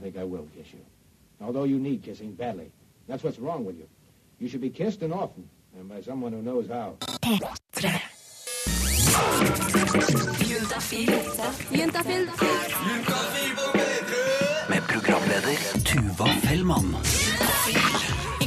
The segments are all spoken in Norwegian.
don't think I will kiss you. Although you need kissing badly. That's what's wrong with you. You should be kissed and often, and by someone who knows how. Med programleder Tuva Fellmann.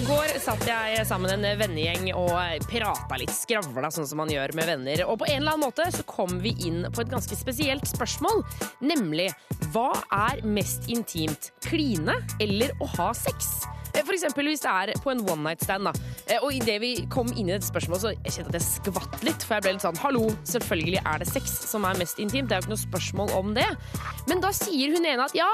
Går satt jeg sammen med en vennegjeng og prata litt, skravla sånn som man gjør med venner. Og på en eller annen måte så kom vi inn på et ganske spesielt spørsmål, nemlig hva er mest intimt? Kline eller å ha sex? For eksempel hvis det er på en one night stand. da. Eh, Og idet vi kom inn i dette spørsmålet, så jeg kjente at jeg skvatt litt. For jeg ble litt sånn hallo, selvfølgelig er det sex som er mest intimt. Det er jo ikke noe spørsmål om det. Men da sier hun ene at ja,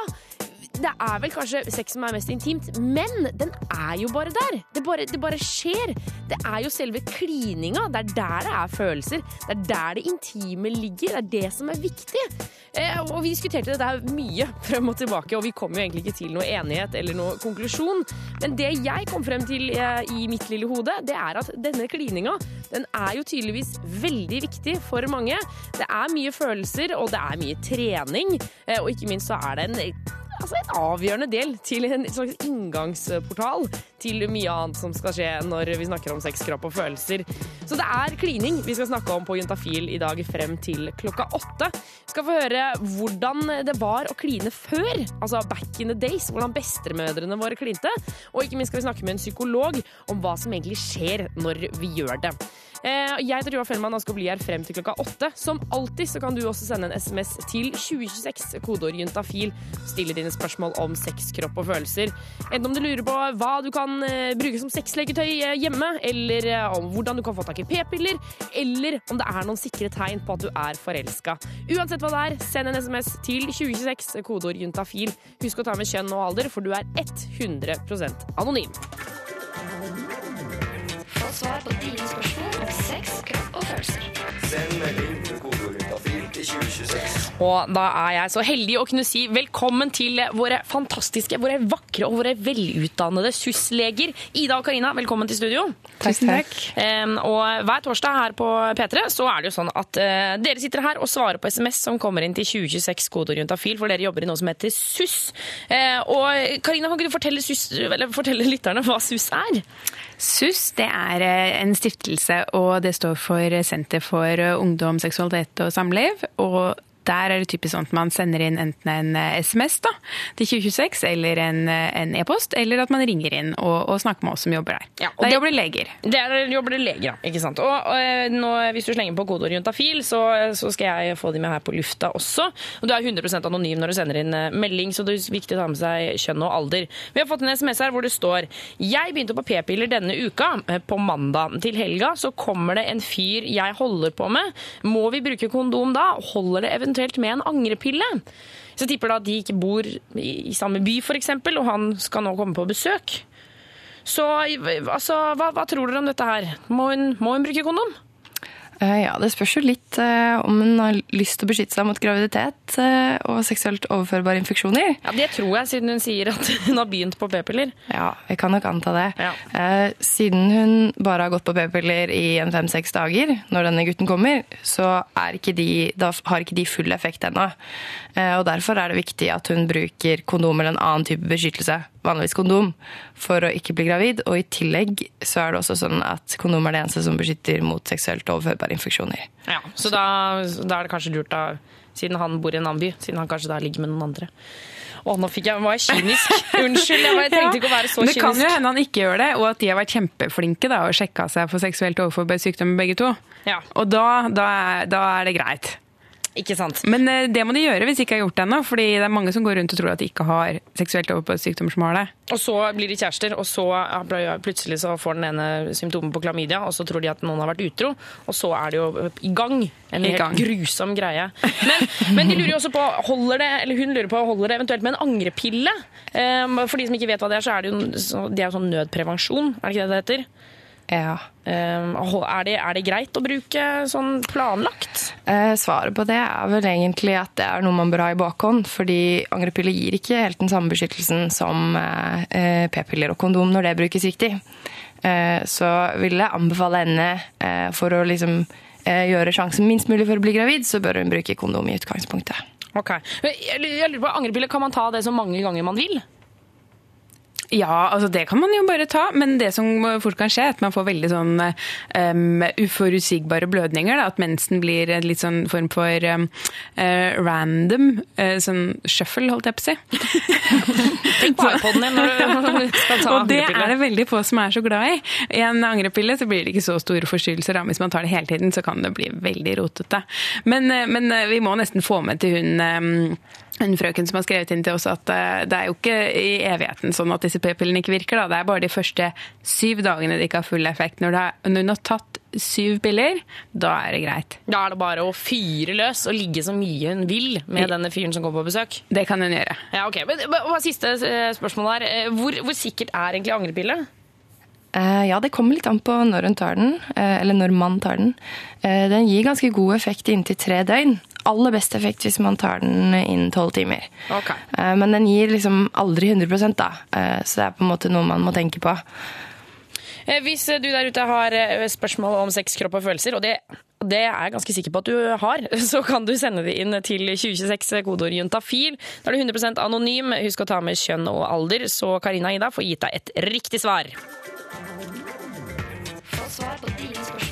det er vel kanskje sex som er mest intimt, men den er jo bare der. Det bare, det bare skjer. Det er jo selve klininga. Det er der det er følelser. Det er der det intime ligger. Det er det som er viktig. Eh, og vi diskuterte det der mye frem og tilbake, og vi kom jo egentlig ikke til noe enighet eller noe konklusjon. Men det jeg kom frem til eh, i mitt lille hode, det er at denne klininga, den er jo tydeligvis veldig viktig for mange. Det er mye følelser, og det er mye trening, eh, og ikke minst så er det en altså en avgjørende del til en slags inngangsportal til mye annet som skal skje når vi snakker om sex, kropp og følelser. Så det er klining vi skal snakke om på Juntafil i dag frem til klokka åtte. Vi skal få høre hvordan det var å kline før, altså back in the days, hvordan bestemødrene våre klinte. Og ikke minst skal vi snakke med en psykolog om hva som egentlig skjer når vi gjør det. Eh, Jeg heter Tuva Fellmann og skal bli her frem til klokka åtte. Som alltid så kan du også sende en SMS til 2026, kodeord juntafil. Stille dine spørsmål om sex, kropp og følelser. Enten om du lurer på hva du kan eh, bruke som sexleketøy eh, hjemme, eller eh, om hvordan du kan få tak i p-piller, eller om det er noen sikre tegn på at du er forelska. Uansett hva det er, send en SMS til 2026, kodeord juntafil. Husk å ta med kjønn og alder, for du er 100% anonym. Få svar på dine spørsmål om sex, kropp og følelser. Send melding Og da er jeg så heldig å kunne si velkommen til våre fantastiske, våre vakre og våre velutdannede SUS-leger. Ida og Karina, velkommen til studio. Tusen takk. Um, og hver torsdag her på P3 så er det jo sånn at eh, dere sitter her og svarer på SMS som kommer inn til 2026 kodeord juntafil, for dere jobber i noe som heter SUS. Eh, og Karina, kan ikke du fortelle, SUS, eller fortelle lytterne hva SUS er? SUS det er eh, en stiftelse, og det står for Senter for eh, ungdom, seksualitet og samliv. Og der er det typisk sånn at man sender inn enten en eh, SMS da, til 2026, eller en e-post, e-post, eller at man ringer inn og, og snakker med oss som jobber der. Ja, og der det- jobber det leger. Det er jobber det leger, ja. Ikke sant? Og, og eh, nå, hvis du slenger på kodeord juntafil, så, så skal jeg få de med her på lufta også. Og du er 100% anonym når du sender inn eh, melding, så det er viktig å ta med seg kjønn og alder. Vi har fått en SMS her hvor det står Jeg begynte på p-piller denne uka. Eh, På mandag til helga så kommer det en fyr jeg holder på med. Må vi bruke kondom da? Holder det eventuelt med en angrepille? Så jeg tipper da at de ikke bor i samme by, f.eks., og han skal nå komme på besøk. Så altså, hva, hva tror dere om dette her? Må hun, må hun bruke kondom? Eh, Ja, Det spørs jo litt eh, om hun har lyst til å beskytte seg mot graviditet eh, og seksuelt overførbare infeksjoner. Ja, Det tror jeg, siden hun sier at hun har begynt på p-piller. Ja, jeg kan nok anta det. Ja. Siden hun bare har gått på p-piller i en fem-seks dager, når denne gutten kommer, så ikke de, har ikke de full effekt ennå. Og Derfor er det viktig at hun bruker kondom eller en annen type beskyttelse, vanligvis kondom, for å ikke bli gravid. Og i tillegg så er det også sånn at kondom er det eneste som beskytter mot seksuelt overførbare infeksjoner. Ja, Så da, da er det kanskje lurt, da, siden han bor i en annen by, siden han kanskje da ligger med noen andre. Å, nå fikk jeg, var jeg kynisk. Unnskyld, jeg, var, jeg trengte ikke å være så kynisk. det kan jo hende han ikke gjør det, og at de har vært kjempeflinke da, og sjekka seg for seksuelt overførbare sykdommer begge to. Ja, Og da, da, er, da er det greit. Ikke sant? Men eh, det må de gjøre hvis de ikke har gjort det ennå, fordi det er mange som går rundt og tror at de ikke har seksuelt sykdommer som har det. Og så blir de kjærester, og så ja, plutselig så får den ene symptomer på klamydia, og så tror de at noen har vært utro, og så er det jo i gang. En I helt gang. grusom greie. Men, men de lurer jo også på, holder det, eller hun lurer på, holder det eventuelt med en angrepille? Um, for de som ikke vet hva det er, så er det jo, så, det er jo sånn nødprevensjon, er det ikke det det heter? Ja. Um, er, det, er det greit å bruke sånn planlagt? Eh, svaret på det er vel egentlig at det er noe man bør ha i bakhånd, fordi angrepiller gir ikke helt den samme beskyttelsen som eh, eh, p-piller og kondom når det brukes riktig. Så vil jeg anbefale henne for å liksom gjøre sjansen minst mulig for å bli gravid, så bør hun bruke kondom i utgangspunktet. Ok. Jeg lurer på, Angrepille, kan man ta det så mange ganger man vil? Ja, altså det kan man jo bare ta, men det som fort kan skje, er at man får veldig sånn um, uforutsigbare blødninger. Da, at mensen blir en litt sånn form for um, uh, random, uh, sånn shuffle, holdt jeg på å si. Tenk på iPoden din når du skal ta angrepille. Og det er det veldig få som er så glad i. I en angrepille så blir det ikke så store forstyrrelser. Hvis man tar det hele tiden, så kan det bli veldig rotete. Men, uh, men vi må nesten få med til hun eh, hun frøken som har skrevet inn til oss at eh, det er jo ikke i evigheten sånn at disse p-pillene ikke virker. Da. Det er bare de første syv dagene de ikke har full effekt. Når, det er, når hun har tatt syv piller, da er det greit. Da er det bare å fyre løs og ligge så mye hun vil med denne fyren som kommer på besøk. Det kan hun gjøre. Ja, ok. Men, men, siste eh, spørsmål her. Eh, Hvor, hvor sikkert er egentlig angrepille? Eh, ja, det kommer litt an på når hun tar den, eller når man tar den. Eh, den gir ganske god effekt i inntil tre døgn. Aller best effekt hvis man tar den innen tolv timer. Ok. Eh, men den gir liksom aldri 100% da, Eh, så det er på en måte noe man må tenke på. Eh, Hvis du der ute har eh, spørsmål om sex, kropp og følelser, og det, det er jeg ganske sikker på at du har, så kan du sende det inn til 2026 kodeord juntafil. Da er du 100% anonym. Husk å ta med kjønn og alder, så Karina Ida får gitt deg et riktig svar. Få svar på dine spørsmål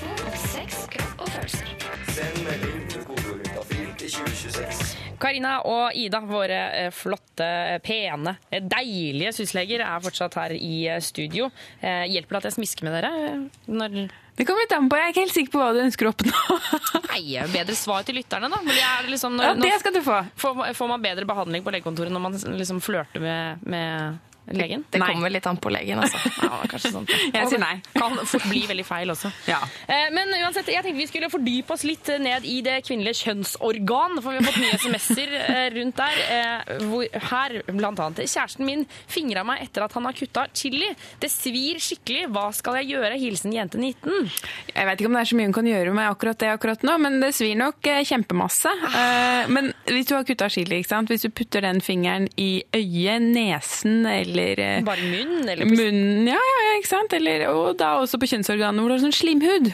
2026. Karina og Ida, våre eh, flotte, pene, eh, deilige sysleger, er fortsatt her i eh, studio. Eh, Hjelper det at jeg smisker med dere? eh, Når Det kommer litt an på. Jeg er ikke helt sikker på hva du ønsker å oppnå. Nei, bedre svar til lytterne, da. Er liksom, Ja, det skal du få. får, får man bedre behandling på legekontoret når man liksom flørter med, med legen? Det Nei. kommer litt an på legen, altså. Ja, sånn. Jeg sier nei. Kan fort bli veldig feil også. Ja. Eh, Men uansett, jeg tenkte vi skulle fordype oss litt ned i det kvinnelige kjønnsorgan, for vi har fått mye SMS-er eh, rundt der. eh, Hvor, her, blant annet. Kjæresten min fingra meg etter at han har kutta chili. Det svir skikkelig. Hva skal jeg gjøre? Hilsen jente 19. Jeg vet ikke om det er så mye hun kan gjøre med akkurat det akkurat nå, men det svir nok kjempemasse. Eh, Men hvis du har kutta chili, ikke sant? hvis du putter den fingeren i øyet, nesen eller eh, Bare munnen? Eller munnen, ja, ja, ja, ikke sant? Eller, og da også på kjønnsorganet hvor du har sånn slimhud.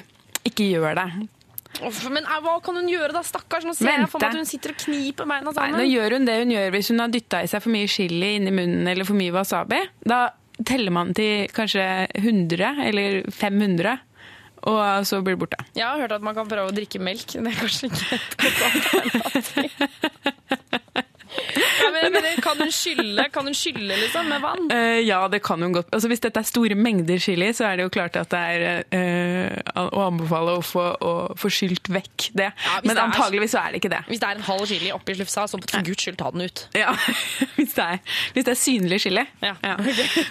Ikke gjør det. Men eh, hva kan hun gjøre da, stakkars? Nå ser jeg for meg at hun sitter og kniper beina Nei, nå gjør hun det hun gjør hvis hun har dytta i seg for mye chili inni munnen eller for mye wasabi. Da teller man til kanskje 100 eller 500, og så blir det borte. Jeg har hørt at man kan prøve å drikke melk. Det er kanskje ikke et godt alternativ. Ja, men, men kan hun skylle, kan hun skylle liksom, med vann? Uh, ja, det kan hun godt. Altså, hvis dette er store mengder chili, så er det jo klart at det er uh, å anbefale å få, å få skylt vekk det. Ja, Men det antageligvis så er det ikke det. Hvis det er en halv chili oppi slufsa, så for guds skyld ta den ut. Ja, hvis det er, hvis det er synlig chili. Ja.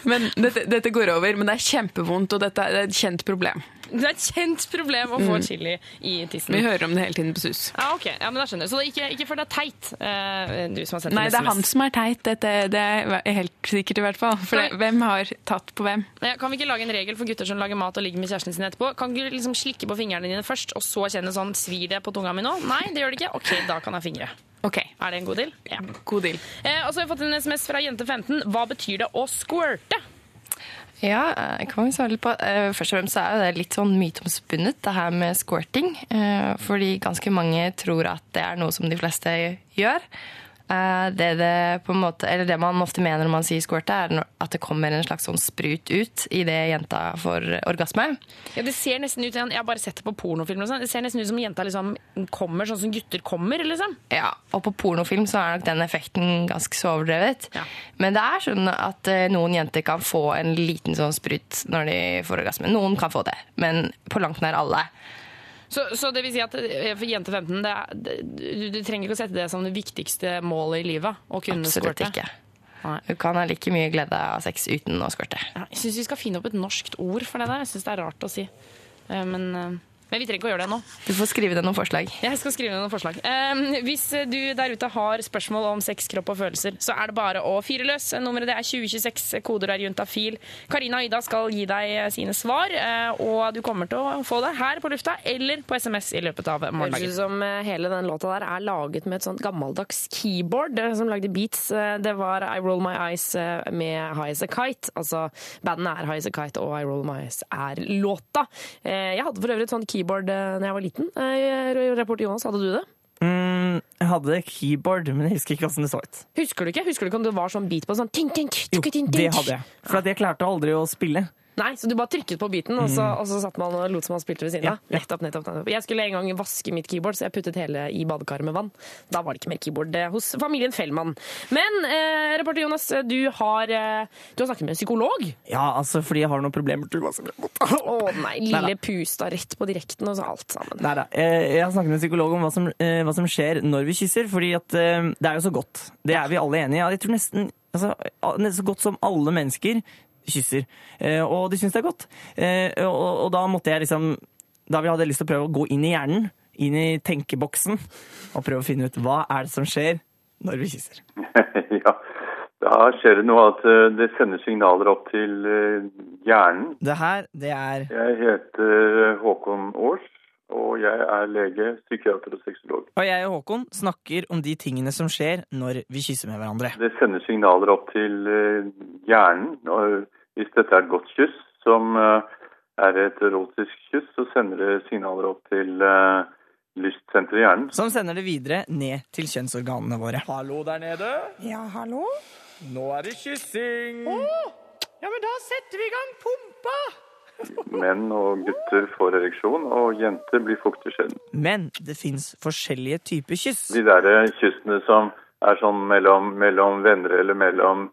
Men dette, dette går over, men det er kjempevondt, og dette er et kjent problem. Det er et kjent problem å få chili i tissen. Vi hører om det hele tiden på SUS. Ja, ok. Ja, men da skjønner jeg. Så det er ikke, ikke det er teit, eh, du som har sendt Nei, det er han som er teit. Dette, det er helt sikkert i hvert fall. For det, hvem har tatt på hvem? Ja, Kan vi ikke lage en regel for gutter som lager mat og ligger med kjæresten sin etterpå? Kan du liksom slikke på fingrene dine først, og så kjenne sånn Svir det på tunga mi nå? Nei, det gjør det ikke. Ok, da kan jeg fingre. Ok, Er det en god deal? Ja. god deal. Eh, og så har jeg fått en SMS fra jente15. Hva betyr det å squirte? Ja, jeg kan vi svare litt på. Eh, Først og fremst er det litt sånn myteomspunnet, det her med squirting. eh, Fordi ganske mange tror at det er noe som de fleste gjør. Eh, Det, det, på en måte, eller det man ofte mener når man sier squirte, er at det kommer en slags sånn sprut ut idet jenta får orgasme. Ja, det ser nesten ut, Jeg har bare sett det på pornofilmer. sånn. Det ser nesten ut som jenta liksom kommer sånn som gutter kommer. liksom. Ja, og på pornofilm så er nok den effekten ganske så overdrevet. Ja. Men det er sånn at eh, noen jenter kan få en liten sånn sprut når de får orgasme. Noen kan få det, men på langt nær alle. Så, så det vil si at eh, for jente 15 det er, det, du, du trenger ikke å sette det som det viktigste målet i livet? Å kunne Absolutt squirte. ikke. Nei. Du kan ha like mye glede av sex uten å squirte. Jeg syns vi skal finne opp et norskt ord for det der. Jeg syns det er rart å si. Eh, Men, eh, men vi trenger ikke å gjøre det nå. Du får skrive deg noen forslag. Jeg skal skrive ned noen forslag. Eh, hvis du der ute har spørsmål om sex, kropp og følelser, så er det bare å fyre løs. Nummeret det er 2026, koder er juntafil. Karina og Ida skal gi deg sine svar, eh, og du kommer til å få det her på lufta eller på SMS i løpet av morgendagen. Høres ut som eh, hele den låta der er laget med et sånt gammeldags keyboard eh, som lagde beats. Eh, Det var I Roll My Eyes eh, med High As A Kite. Altså, bandet er High As A Kite, og I Roll My Eyes er låta. Eh, Jeg hadde for øvrig et sånt keyboard da jeg var liten. Eh, Reporter Jonas, hadde du det? Mm, jeg hadde keyboard, men jeg husker ikke hvordan det så ut. Husker du ikke Husker du ikke om det var sånn beat på sånn ting, ting, Jo, ting, ting, det hadde jeg. For jeg klarte aldri å spille. Nei, så du bare trykket på beaten, og så, og så satt man og lot som man spilte ved siden av? Ja, ja. Nettopp, nettopp, nettopp. Jeg skulle en gang vaske mitt keyboard, så jeg puttet hele i badekaret med vann. Da var det ikke mer keyboard eh, hos familien Fellmann. Men eh, reporter Jonas, du har, eh, du har snakket med en psykolog. Ja, altså fordi jeg har noen problemer. Tuva, som jeg må. Å nei, lille pusta rett på direkten, og så alt sammen. Nei da. Jeg har snakket med en psykolog om hva som, eh, hva som skjer når vi kysser, fordi at eh, det er jo så godt. Det er vi alle enige i. Jeg tror nesten altså, så godt som alle mennesker kysser. Eh, Og de syns det er godt. Eh, Og, og da måtte jeg liksom Da hadde jeg lyst til å prøve å gå inn i hjernen, inn i tenkeboksen, og prøve å finne ut hva er det som skjer når vi kysser. ja, da skjer det noe at eh, det sender signaler opp til hjernen. Det her, det er Jeg heter Håkon Aars, og jeg er lege, psykiater og sexolog. Og jeg og Håkon snakker om de tingene som skjer når vi kysser med hverandre. Det sender signaler opp til eh, hjernen. og Hvis dette er et godt kyss, som eh, er et erotisk kyss, så sender det signaler opp til eh, lystsenteret i hjernen. Som sender det videre ned til kjønnsorganene våre. Hallo der nede. Ja, hallo? Nå er det kyssing. Ja, men da setter vi i gang pumpa! Menn og gutter får ereksjon, og jenter blir fuktig sjelden. Men det fins forskjellige typer kyss. De der kyssene som er sånn mellom, mellom venner eller mellom,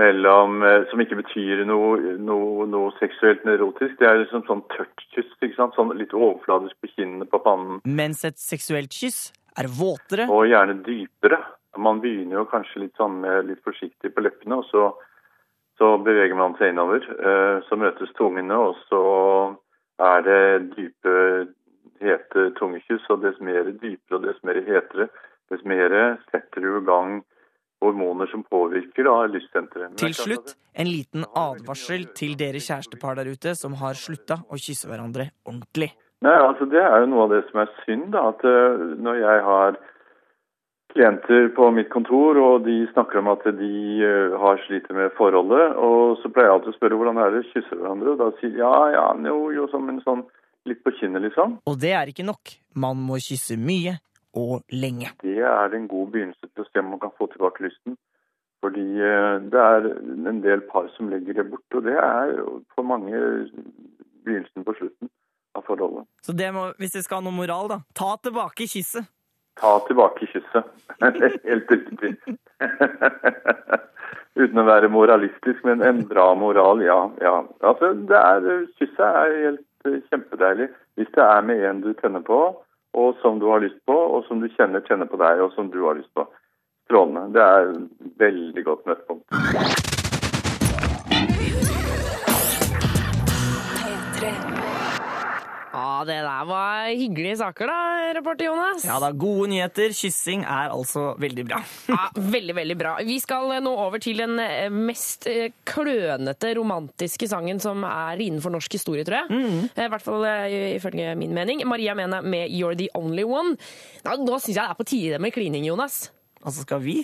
mellom eh, Som ikke betyr noe, noe, noe seksuelt erotisk. Det er liksom sånn tørt kyss. ikke sant? Sånn litt overfladisk på kinnene på pannen. Mens et seksuelt kyss er våtere. Og gjerne dypere. Man begynner jo kanskje litt sånn med litt forsiktig på leppene, og så, så beveger man seg innover. Eh, Så møtes tungene, og så er det dype, hete tungekyss. Og dess mer dypere og dess mer hetere, dess mer setter du i gang hormoner som påvirker da, lystsenteret. Til slutt en liten advarsel til dere kjærestepar der ute som har slutta å kysse hverandre ordentlig. Nei, altså Det er jo noe av det som er synd. da, at eh, Når jeg har klienter på mitt kontor, og de snakker om at de eh, har sliter med forholdet, og så pleier jeg alltid å spørre hvordan det er det kysser hverandre, og da sier de ja, ja, jo, jo, som en sånn litt på kinnet, liksom. Og det er ikke nok. Man må kysse mye og lenge. Det er en god begynnelse til å se om man kan få tilbake lysten. Fordi eh, det er en del par som legger det bort, og det er for mange begynnelsen på slutten av forholdet. Så det må, hvis det skal ha noe moral, da, ta tilbake kysset. Ta tilbake kysset. Helt riktig. Uten å være moralistisk, men en bra moral, ja. ja. Altså, er, kysset er helt eh, kjempedeilig hvis det er med en du tenner på, og som du har lyst på, og som du kjenner kjenner på deg, og som du har lyst på. Strålende. Det er veldig godt møtepunkt. Ja, det der var hyggelige saker, da, reporter Jonas. Ja da, gode nyheter. Kyssing er altså veldig bra. Ja, veldig, veldig bra. Vi skal nå over til den eh, mest eh, klønete romantiske sangen som er innenfor norsk historie, tror jeg. Mm. I hvert fall eh, ifølge min mening. Maria Mena med 'You're the Only One'. Nå syns jeg det er på tide med klining, Jonas. Altså, skal vi?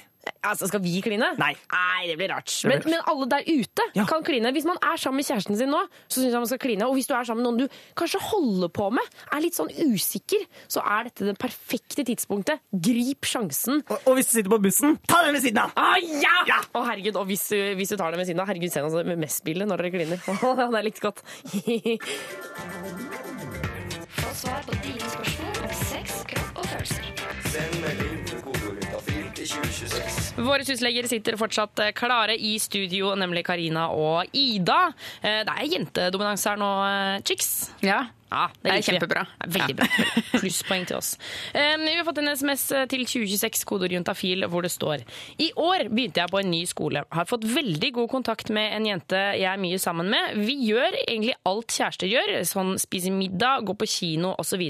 Altså, Skal vi kline? Nei. Nei, det blir rart. blir Men, rart. men alle der ute Ja. kan kline. Hvis man er sammen med kjæresten sin nå, så syns jeg man skal kline. Og hvis du er sammen med noen du kanskje holder på med, er litt sånn usikker, så er dette det perfekte tidspunktet. Grip sjansen. Og, og hvis du sitter på bussen, ta den ved siden av! Ah, ja! Å, herregud, og hvis du, hvis du tar det ved siden av, herregud, se noe med mest-bildet når dere kliner. det er litt godt. Få svar på dine spørsmål Våre husleger sitter fortsatt eh, klare i studio, nemlig Karina og Ida. Eh, det er jentedominans her nå, eh, chicks. Ja. Ja, Det er kjempebra. Veldig bra. Plusspoeng til oss. Vi har fått en SMS til 2026, kodeord juntafil, hvor det står I år begynte jeg på en ny skole. Har fått veldig god kontakt med en jente jeg er mye sammen med. Vi gjør egentlig alt kjærester gjør, sånn spise middag, gå på kino osv.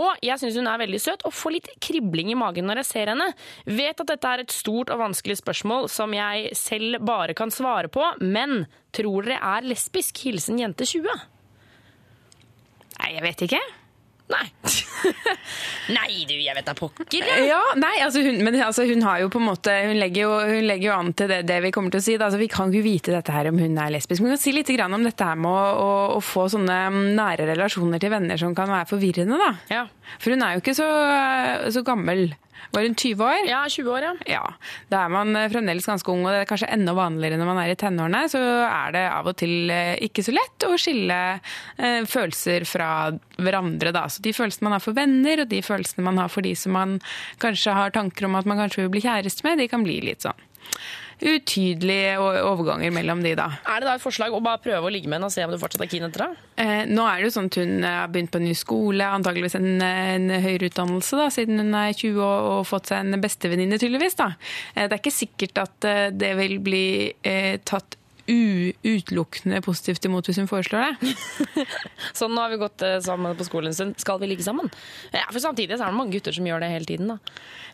Og jeg syns hun er veldig søt, og får litt kribling i magen når jeg ser henne. Vet at dette er et stort og vanskelig spørsmål som jeg selv bare kan svare på, men tror dere er lesbisk? Hilsen jente 20. Nei, jeg vet ikke. Nei. Nei, du, jeg vet da pokker. Ja. Ja, nei, altså hun, men altså hun har jo på en måte Hun legger jo, hun legger jo an til det, det vi kommer til å si. Altså, vi kan ikke vite dette her om hun er lesbisk. Men vi kan si litt grann om dette her med å, å, å få sånne mm, nære relasjoner til venner som kan være forvirrende. da. Ja. For hun er jo ikke så, så gammel. Var hun 20 år? ja, 20 år, ja. Ja, Da er man eh, fremdeles ganske ung, og det er kanskje enda vanligere når man er i tenårene. Så er det av og til eh, ikke så lett å skille eh, følelser fra hverandre. Da. Så de følelsene man har for venner, og de følelsene man har for de som man kanskje har tanker om at man kanskje vil bli kjæreste med, de kan bli litt sånn utydelige overganger mellom de, da. Er det da et forslag å bare prøve å ligge med henne og se om du fortsatt er keen etter henne? Eh, nå er det jo sånn at hun har begynt på en ny skole, antageligvis en, en høyere utdannelse, da, siden hun er 20 og, og fått seg en bestevenninne, tydeligvis. Da. Eh, det er ikke sikkert at eh, det vil bli eh, tatt utelukkende positivt imot hvis hun foreslår det. Sånn, nå har vi gått eh, sammen på skolen en stund. Skal vi ligge sammen? Ja, for samtidig så er det mange gutter som gjør det hele tiden, da.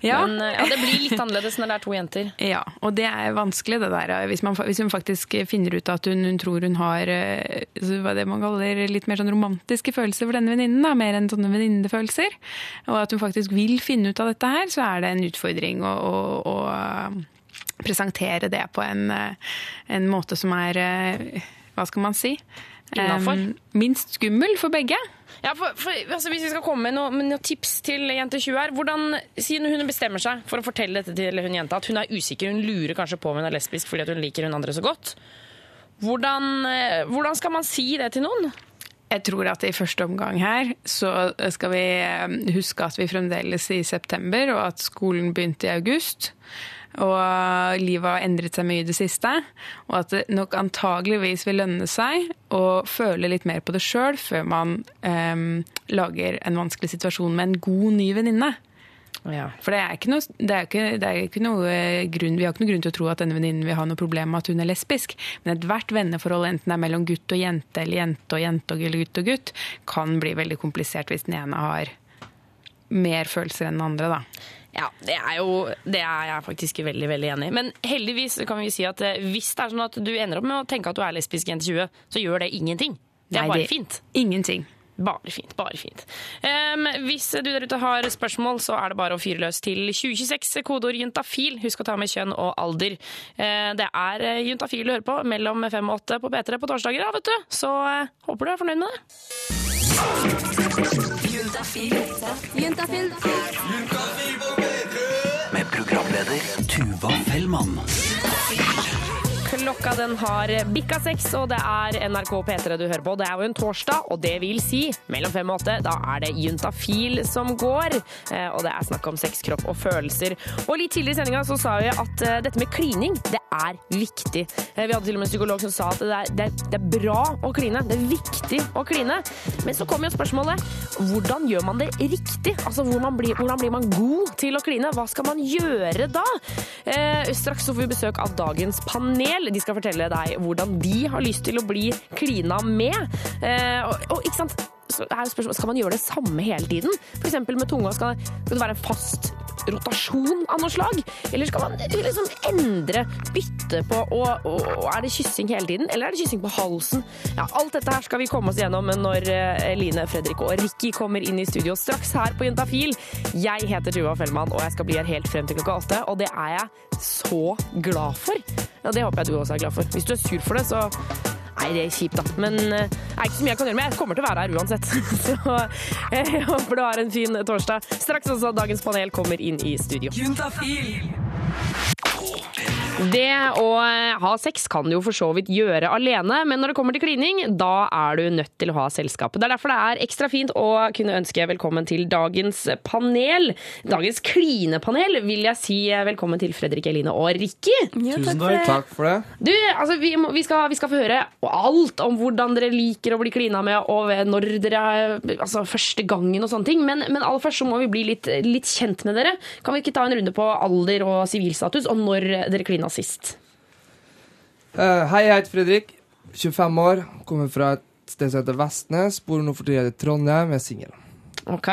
Ja. Men eh, ja, det blir litt annerledes når det er to jenter. Ja, og det er vanskelig det der. Hvis, man, hvis hun faktisk finner ut at hun, hun tror hun har eh, hva det man kaller litt mer sånn romantiske følelser for denne venninnen, mer enn sånne venninnefølelser, og at hun faktisk vil finne ut av dette her, så er det en utfordring å, å eh, presentere det på en, eh, en måte som er eh, Hva skal man si? Innafor. Minst skummel for begge. Ja, for, for, altså, hvis vi skal komme med noen noe tips til jente 20 her, hvordan, siden hun bestemmer seg for å fortelle dette til hun jenta, at hun er usikker, hun lurer kanskje på om hun er lesbisk fordi at hun liker hun andre så godt, hvordan, eh, hvordan skal man si det til noen? Jeg tror at i første omgang her så skal vi huske at vi fremdeles er i september, og at skolen begynte i august. Og livet har endret seg mye i det siste. Og at det nok antageligvis vil lønne seg å føle litt mer på det sjøl før man um, lager en vanskelig situasjon med en god ny venninne. For det er ikke noe, det er ikke, det er ikke noe eh, grunn, Vi har ikke noe grunn til å tro at denne venninnen vil ha noe problem med at hun er lesbisk. Men ethvert venneforhold, enten det er mellom gutt og jente eller jente og jente eller gutt og gutt, kan bli veldig komplisert hvis den ene har mer følelser enn den andre. da. Ja, det er jo det er jeg faktisk veldig veldig enig i. Men heldigvis kan vi si at eh, hvis det er sånn at du ender opp med å tenke at du er lesbisk jente 20, så gjør det ingenting. Det er Nei, bare det- fint. Ingenting. Bare fint. bare fint. Um, hvis du der ute har spørsmål, så er det bare å fyre løs til 2026, kodeord juntafil. Husk å ta med kjønn og alder. Uh, Det er eh, juntafil du hører på mellom fem og åtte på P3 på torsdager, ja, vet du. Så uh, håper du er fornøyd med det. Juntafil. Med programleder Tuva Fellmann. Klokka den har bikka seks, og det er NRK P3 du hører på. Det er jo en torsdag, og det vil si mellom fem og åtte. Da er det juntafil som går, eh, og det er snakk om sex, kropp og følelser. Og litt tidligere i sendinga så sa vi at eh, dette med klining, det er viktig. Eh, Vi hadde til og med en psykolog som sa at det er, det er, det er bra å kline. Det er viktig å kline. Men så kommer jo spørsmålet hvordan gjør man det riktig? Altså hvordan blir, hvordan blir man god til å kline? Hva skal man gjøre da? Eh, straks så får vi besøk av dagens panel. De skal fortelle deg hvordan de har lyst til å bli klina med. Eh, og, og ikke sant? Så er jo spørsmålet, Skal man gjøre det samme hele tiden? Eksempel med tunga, skal, skal det være en fast rotasjon av noe slag? Eller skal man liksom endre, bytte på, og, og, og er det kyssing hele tiden? Eller er det kyssing på halsen? Ja, Alt dette her skal vi komme oss gjennom når eh, Line, Fredrik og Ricky kommer inn i studio straks her på Juntafil. Jeg heter Tuva Fellmann, og jeg skal bli her helt frem til klokka åtte. Og det er jeg så glad for. Ja, Det håper jeg du også er glad for. Hvis du er sur for det, så Nei, det er kjipt, da. Men eh, det er ikke så mye jeg kan gjøre med. Jeg kommer til å være her uansett. Så eh, jeg håper du har en fin torsdag. Straks også dagens panel kommer inn i studio. Juntafil. Det å eh, ha sex kan du jo for så vidt gjøre alene, men når det kommer til klining, da er du nødt til å ha selskap. Det er derfor det er ekstra fint å kunne ønske velkommen til dagens panel. Dagens klinepanel vil jeg si velkommen til Fredrik Eline og Ricky. Tusen takk. Takk for det. Du, altså, vi, må, vi, skal, vi skal få høre alt om hvordan dere liker å bli klina med, og når dere Altså første gangen og sånne ting. Men, men aller først så må vi bli litt, litt kjent med dere. Kan vi ikke ta en runde på alder og sivilstatus, og når dere sist? Eh, hei, jeg heter Fredrik. 25 år. Kommer fra et sted som heter Vestnes. Bor nå for tida i Trondheim. Er singel. Ok.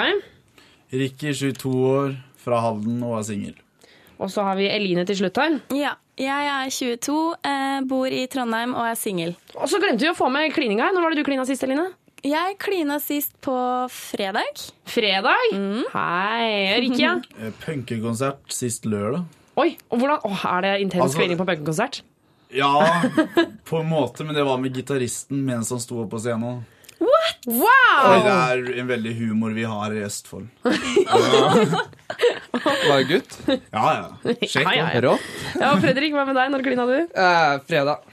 Ricky, 22 år, fra Halden og er singel. Og så har vi Eline til slutt her. Ja. Jeg er 22, eh, bor i Trondheim og er singel. Og så glemte vi å få med klininga. Når var det du klina sist, Eline? Jeg klina sist på fredag. Fredag? Hei. Rikke, ja? Eh, Punkekonsert sist lørdag. Oi, og hvordan, åh, Er det intens Altså- kvinning på punkekonsert? Ja, på en måte, men det var med gitaristen mens han sto opp på scenen. What? Og Wow! Det er en veldig humor vi har i Østfold. Var det gutt? Ja, ja. Sjekk Ja, ja, ja. Rått. Ja, Fredrik, hva med deg? Når klina du? Eh, fredag.